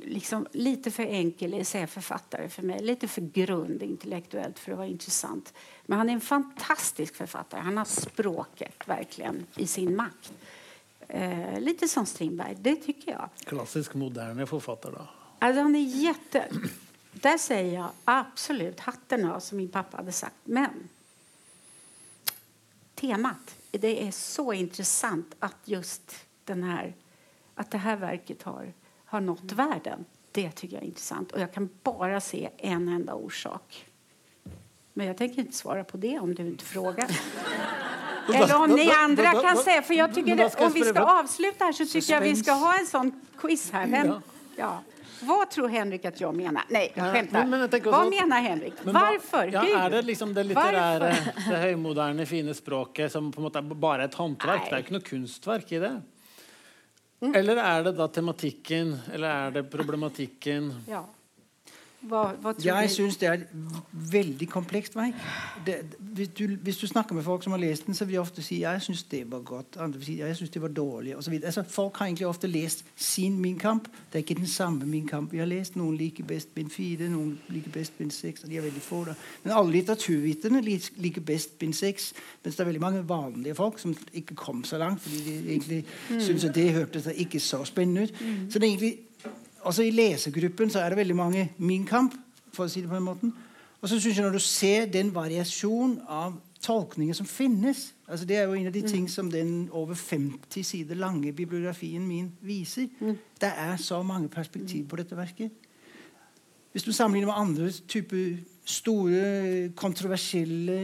liksom lite för enkel essäförfattare för mig. Lite för grund intellektuellt för att vara intressant. Men han är en fantastisk författare. Han har språket verkligen i sin makt. Eh, lite som Strindberg, det tycker jag. Klassisk moderne författare då? Alltså han är jätte... Där säger jag absolut hatten av, som min pappa hade sagt. Men temat, det är så intressant att just den här, att det här verket har har nått världen. Det tycker jag är intressant. Och jag kan bara se en enda orsak. Men jag tänker inte svara på det om du inte frågar. Eller om ni andra kan säga, för jag tycker om vi ska avsluta här så tycker jag vi ska ha en sån quiz här. Vem, ja. Vad tror Henrik att jag menar? Nej, jag skämtar. Men, men Vad menar Henrik? Men, Varför? Ja, är det liksom det litterære, det högmoderne, fine språket som på något bara är et håndverk? Det er ikke noe kunstverk i det. Eller er det da tematikken, eller er det problematikken? Ja. Hva, hva jeg syns det er veldig komplekst verk. Det, hvis, du, hvis, du, snakker med folk som har lest den, så vil de ofte si jeg syns det var godt. Andre vil si jeg syns det var dårlig. Altså, folk har egentlig ofte lest sin Min kamp. Det er ikke den samme Min kamp vi har lest. Noen liker best bind fire, noen liker best bind seks. De er veldig få da. Men alle litteraturviterne liker best bind seks. Mens det er veldig mange vanlige folk som ikke kom så langt fordi de egentlig mm. syns at det hørtes ikke så spennende ut. Mm. Så det er egentlig altså I lesegruppen så er det veldig mange Min kamp. for å si det på den måten. Og så synes jeg Når du ser den variasjon av tolkninger som finnes altså Det er jo en av de mm. ting som den over 50 sider lange bibliografien min viser. Mm. Det er så mange perspektiv på dette verket. Hvis du sammenligner med andre typer store, kontroversielle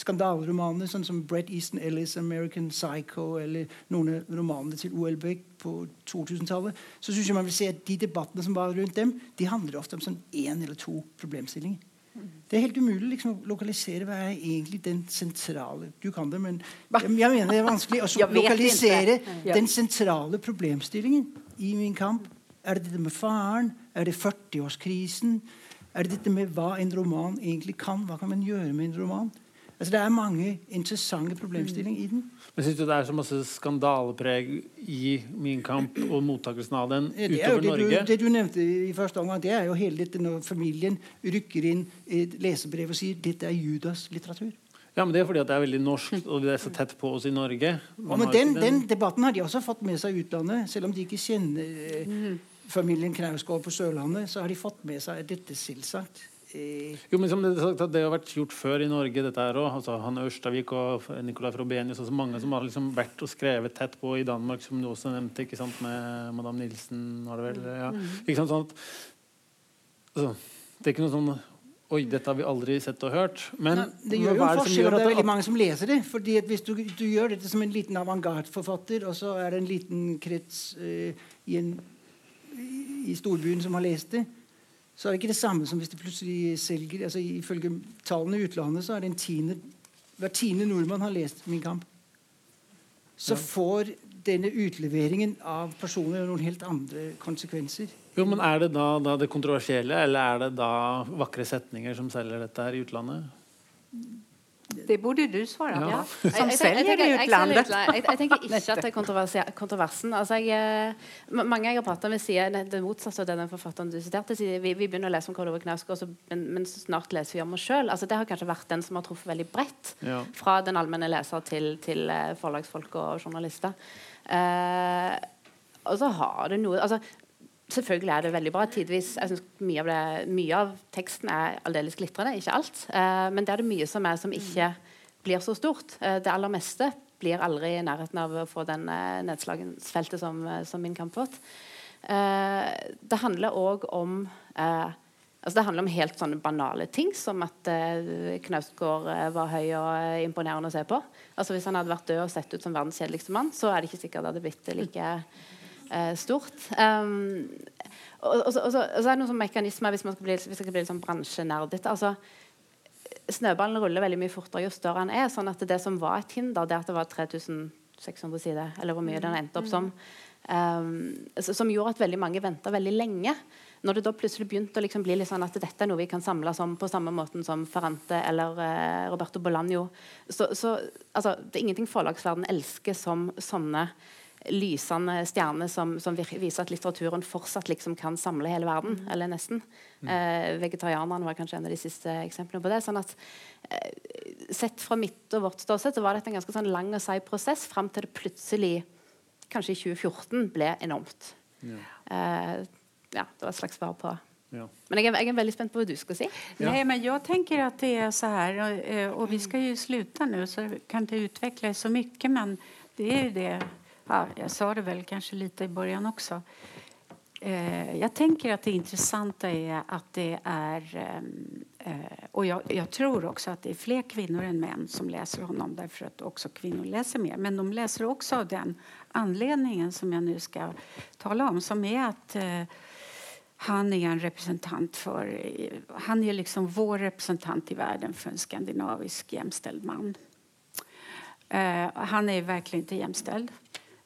skandaleromaner, sånn som Brett Easton Ellis' 'American Psycho' eller noen av romanene til O.L. Beck på 2000-tallet, så synes jeg man vil se at de debattene som var rundt dem, de handler ofte om sånn én eller to problemstillinger. Det er helt umulig liksom, å lokalisere hva er egentlig den sentrale Du kan det, men jeg, jeg mener det er vanskelig å lokalisere den sentrale problemstillingen i min kamp. Er det dette med faren? Er det 40-årskrisen? Er det dette med hva en roman egentlig kan. Hva kan man gjøre med en roman? Altså, det er mange interessante problemstillinger i den. Men Syns du det er så masse skandalepreg i Min kamp og mottakelsen av den utover det Norge? Du, det du nevnte i første omgang, det er jo hele dette når familien rykker inn et lesebrev og sier dette er Judas litteratur. Ja, men Det er fordi at det er veldig norsk, og det er så tett på oss i Norge. Ja, men den, den, debatten har de også fått med seg utlandet, selv om de ikke kjenner mm familien Knausgård på Sørlandet, så har de fått med seg dette selvsagt. Eh, jo, men som det, det, har vært gjort før i Norge, dette her òg. Altså, han Ørstavik og Nicolai Frobenius altså mange som har liksom vært og skrevet tett på i Danmark, som du også nevnte, ikke sant, med Madame Nilsen, var det vel? Ja. Mm. Ikke sant, sånn at, altså, det er ikke noe sånn Oi, dette har vi aldri sett og hørt. Men Nei, det gjør jo forskjell at det er veldig mange som leser det. fordi Hvis du, du gjør dette som en liten avantgarde-forfatter, og så er det en liten krets uh, i en i storbyen som har lest det, så er det ikke det samme som hvis de plutselig selger altså Ifølge tallene i utlandet så er det en tiende, hver tiende nordmann har lest Min kamp. Så får denne utleveringen av personer noen helt andre konsekvenser. Jo, men Er det da, da det kontroversielle, eller er det da vakre setninger som selger dette her i utlandet? Det burde du svare på. Ja. Som selger i utlandet. Jeg, jeg, tenker ikke at det er kontroversen. Altså jeg, eh, mange jeg har pratet med, sier det motsatte av det den forfatteren du siterte. Vi, vi, begynner å lese om Karl Ove Knausgård, men, men, snart leser vi om oss sjøl. Altså det har kanskje vært den som har truffet veldig bredt. Ja. Fra den allmenne leser til, til eh, forlagsfolk og journalister. Uh, og så har det noe altså, Selvfølgelig er det veldig bra. Tidvis, jeg synes mye av, det, mye av teksten er aldeles glitrende. Ikke alt. Eh, men det er det mye som er som ikke blir så stort. Eh, det aller meste blir aldri i nærheten av å få den eh, nedslagsfeltet som, eh, som min kamp fått. Eh, det handler òg om eh, altså Det handler om helt sånne banale ting, som at eh, Knausgård var høy og imponerende å se på. Altså Hvis han hadde vært død og sett ut som verdens kjedeligste mann, så er det ikke sikkert det hadde blitt like eh, stort. Um, og, og, og, så er det noen mekanismer hvis man skal bli, hvis skal bli litt sånn bransjenerdete. Altså, snøballen ruller veldig mye fortere jo større den er. sånn at det som var et hinder, det at det var 3600 sider, eller hvor mye den endte opp som, um, som gjorde at veldig mange venta veldig lenge. Når det da plutselig begynte å liksom bli litt sånn at dette er noe vi kan samles om på samme måten som Ferrante eller eh, Roberto Bolanjo så, så altså, Det er ingenting forlagsverden elsker som sånne lysende stjerne som, som, viser at litteraturen fortsatt liksom kan samle hele verden. Mm. Eller nesten. Mm. Eh, vegetarianerne var kanskje en av de siste eksemplene på det. sånn at eh, Sett fra mitt og vårt ståsted så var dette en ganske sånn lang og seig prosess fram til det plutselig, kanskje i 2014, ble enormt. Ja. Eh, ja, det var et slags svar på ja. Men jeg er, jeg er, veldig spent på hva du skal si. Ja. Nei, men jeg tenker at det er så her, og, eh, og vi skal jo slutte nå, så kan det utvikles så mye, men det er jo det ja, jag sa det väl kanske lite i början också. Eh, jag tänker att det intressanta är att det är... Eh, och jag, jag, tror också att det är fler kvinnor än män som läser honom därför att också kvinnor läser mer. Men de läser också av den anledningen som jag nu ska tala om som är att eh, han är en representant för... Han är liksom vår representant i världen för en skandinavisk jämställd man. Eh, han är verkligen inte jämställd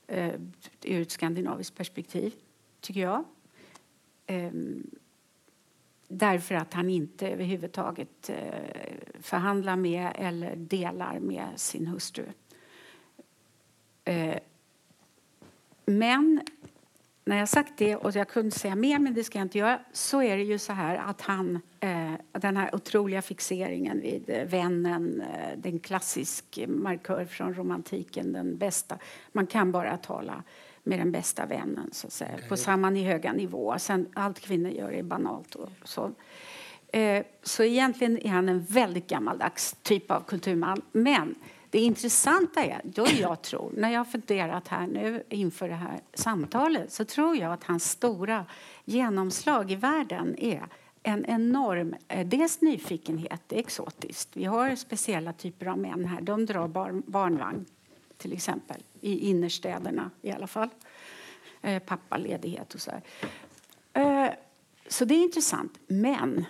eh, ur ett skandinaviskt perspektiv, tycker jag. Eh, därför att han inte överhuvudtaget eh, förhandlar med eller delar med sin hustru. Eh, men när jag sagt det, och jag kunde säga mer, men det ska jag inte göra, så är det ju så här att han, eh, den här otroliga fixeringen vid eh, vännen, eh, den klassisk markör från romantiken, den bästa. Man kan bara tala med den bästa vännen, så att säga, okay. på samma höga nivå. Sen, allt kvinnor gör är banalt och så. Eh, så egentligen är han en väldigt gammaldags typ av kulturman. Men det intressanta är, då jag tror, när jag har funderat här nu inför det här samtalet, så tror jag att hans stora genomslag i världen är en enorm eh, dels nyfikenhet, det är exotiskt. Vi har speciella typer av män här. De drar bar, barnvagn till i innerstäderna i alla fall. Eh, pappaledighet och så. Eh, så det är intressant. Men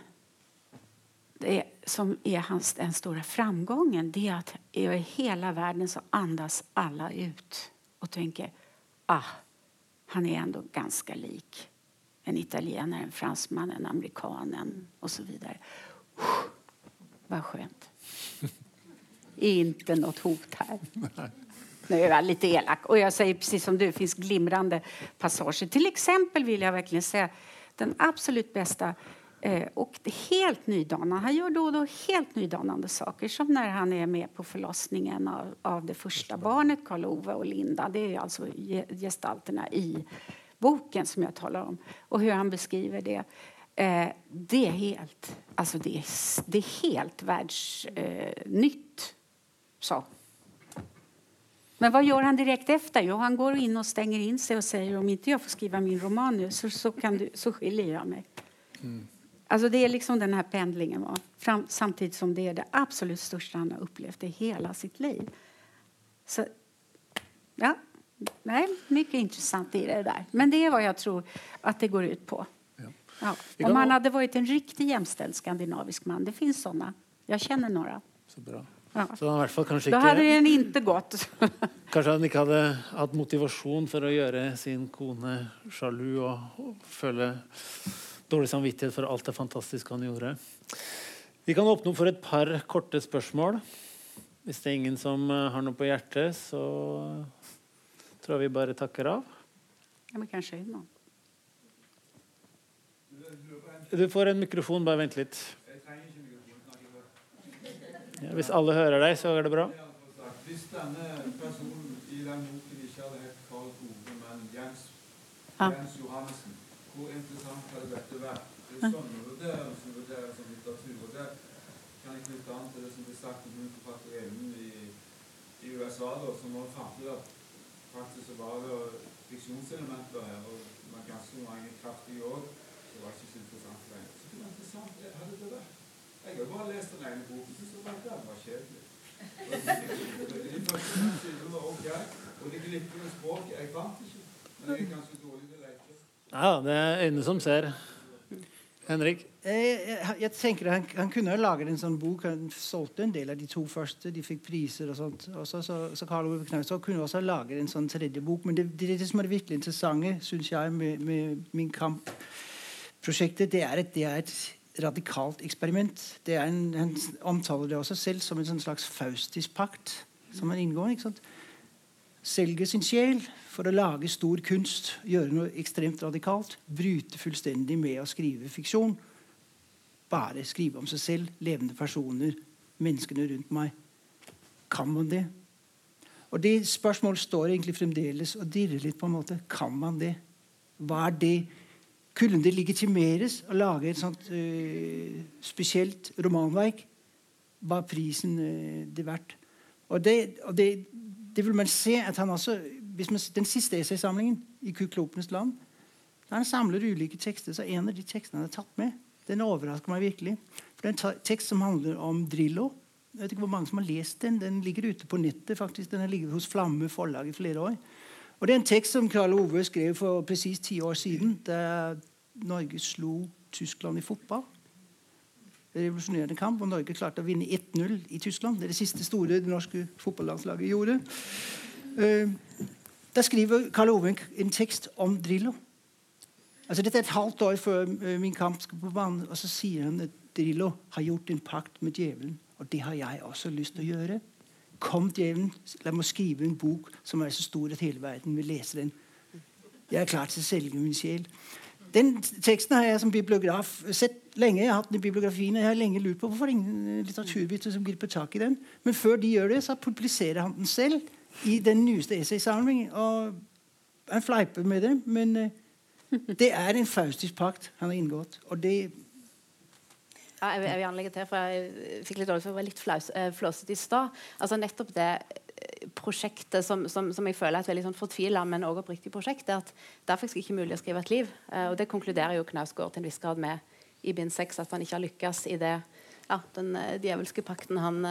det som är hans, den stora framgången det är att över hela världen så andas alla ut och tänker ah, han är ändå ganska lik en italienare, en fransman, en amerikan en och så vidare. Vad skönt. Inte något hot här. Nu är jag lite elak. Och jag säger precis som du, finns glimrande passager. Till exempel vill jag verkligen säga den absolut bästa eh, och helt nydanande. Han gör då och då helt nydanande saker som när han är med på förlossningen av, av det första barnet, Karl-Ove och Linda. Det är alltså gestalterna i boken som jag talar om och hur han beskriver det. Eh, det är helt, alltså det är, det är helt världsnytt. Eh, Men vad gör han direkt efter? Jo, han går in och stänger in sig och säger om inte jag får skriva min roman nu så, så, kan du, så skiljer jag mig. Mm. Alltså det är liksom den här pendlingen va? Fram, samtidigt som det är det absolut största han har upplevt i hela sitt liv. Så, ja, Nej, mycket intressant i det där. Men det är vad jag tror att det går ut på. Ja. Om han hade varit en riktig jämställd skandinavisk man, det finns sånne Jag känner några. Så bra. Ja. Så han i hvert fall kanskje ikke, da hadde den ikke gått. kanskje han ikke hadde hatt motivasjon for å gjøre sin kone sjalu og, og føle dårlig samvittighet for alt det fantastiske han gjorde. Vi kan åpne opp for et par korte spørsmål. Hvis det er ingen som eh, har noe på hjertet, så tror vi bare takker av. Ja, men kanskje nå. Du får en mikrofon. Bare vent litt. Ja, hvis alle hører deg, så er det bra. Hvis denne personen i den boken ikke hadde hett Karl Ove, men Jens, Jens Johannessen, hvor interessant hadde dette vært? Det er sånne vurderinger som vurderes som litteratur. og det kan jeg knytte an til det som ble sagt om forfatterinnen i, i USA, da, som var fant at faktisk så var det fiksjonselementer her, og med ganske mange kraftige òg. Det var ikke så interessant lenger. Så var interessant det hadde det vært. Jeg har bare lest den ene boken, så var det var kjedelig. De første sidene var ok, og det glitrende språket Jeg fant ikke, men jeg er ganske dårlig. Ja, det er øynene som ser. Henrik? Jeg, jeg tenker han, han, kunne ha laget en sånn bok. Han solgte en del av de to første. De fikk priser og sånt. Også, så, så, Karl Ove Knausgård kunne også laget en sånn tredje bok. Men det, det, det som er virkelig interessante, syns jeg, med, med Min Kamp-prosjektet, det er at det er et radikalt eksperiment. Det er en, han omtaler det også selv som en sånn slags faustisk pakt som han inngår. ikke sant? Selge sin sjel for å lage stor kunst, gjøre noe ekstremt radikalt, bryte fullstendig med å skrive fiksjon. Bare skrive om seg selv, levende personer, menneskene rundt meg. Kan man det? Og det spørsmålet står egentlig fremdeles og dirrer litt. på en måte. Kan man det? Hva er det? Kunne det legitimeres å lage et sånt uh, spesielt romanverk? Hva er prisen uh, det verdt? Og, det, og det, det, vil man se at han også man, Den siste essaysamlingen i Kuklopenes land der han samler ulike tekster, så en av de tekstene han har tatt med, den overrasker meg virkelig. For Det er en tekst som handler om Drillo. Jeg vet ikke hvor mange som har lest Den Den ligger ute på nettet. faktisk. Den har ligget hos Flamme forlag i flere år. Og Det er en tekst som Karl Ove skrev for presis ti år siden, da Norge slo Tyskland i fotball. Revolusjonerende kamp, og Norge klarte å vinne 1-0 i Tyskland. Det er det siste store det norske fotballandslaget gjorde. Uh, der skriver Karl Ove en tekst om Drillo. Altså Dette er et halvt år før uh, min kamp skal på banen. Og så sier han at Drillo har gjort en pakt med djevelen. Og det har jeg også lyst til å gjøre. Kom, djevelen, la meg skrive en bok som er så stor at hele verden vil lese den. Jeg er klar til å selge min sjel. Den teksten har jeg som bibliograf sett lenge. Jeg har hatt den i bibliografien, og jeg har lenge lurt på hvorfor ingen litteraturviter som griper tak i den. Men før de gjør det, så publiserer han den selv i den nyeste essaysamlingen. Og han fleiper med det, men uh, det er en faustisk pakt han har inngått. Og det ja, jeg, vil, jeg vil anlegge til, for jeg fikk litt dårlig for å være litt flaus, eh, flåsete i stad. Altså, nettopp det eh, prosjektet som, som, som, jeg føler er et veldig sånn fortvila, men også oppriktig prosjekt, er at det er faktisk ikke mulig å skrive et liv. Og det konkluderer jo Knausgård til en viss grad med i bind seks at han ikke har lykkes i det ja, den djevelske pakten han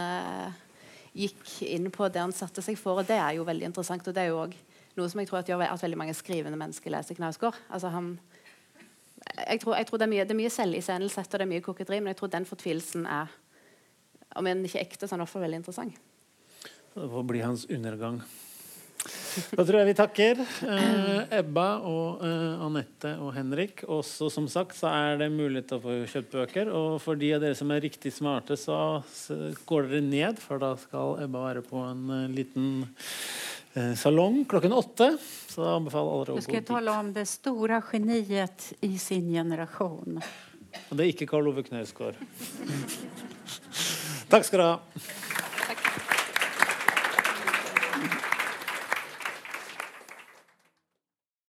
gikk inn på det han satte seg for. Og det er jo veldig interessant. Og det er jo også noe som jeg tror at gjør at veldig mange skrivende mennesker leser Knausgård. Altså han, jeg, tror, jeg tror, det er mye, det er mye selviscenesett og det er mye koketteri, men jeg tror den fortvilelsen er om en ikke ekte, så er den iallfall veldig interessant. Det får bli hans undergang. Da tror jeg vi takker eh, Ebba og eh, Anette og Henrik. Også som sagt så er det mulighet til å få kjøpt bøker. Og for de av dere som er riktig smarte, så, så går dere ned, for da skal Ebba være på en uh, liten uh, salong klokken åtte. Så jeg anbefaler alle å gå Du skal tale om det store geniet i sin generasjon. Og det er ikke Karl Ove Knausgård. Takk skal du ha.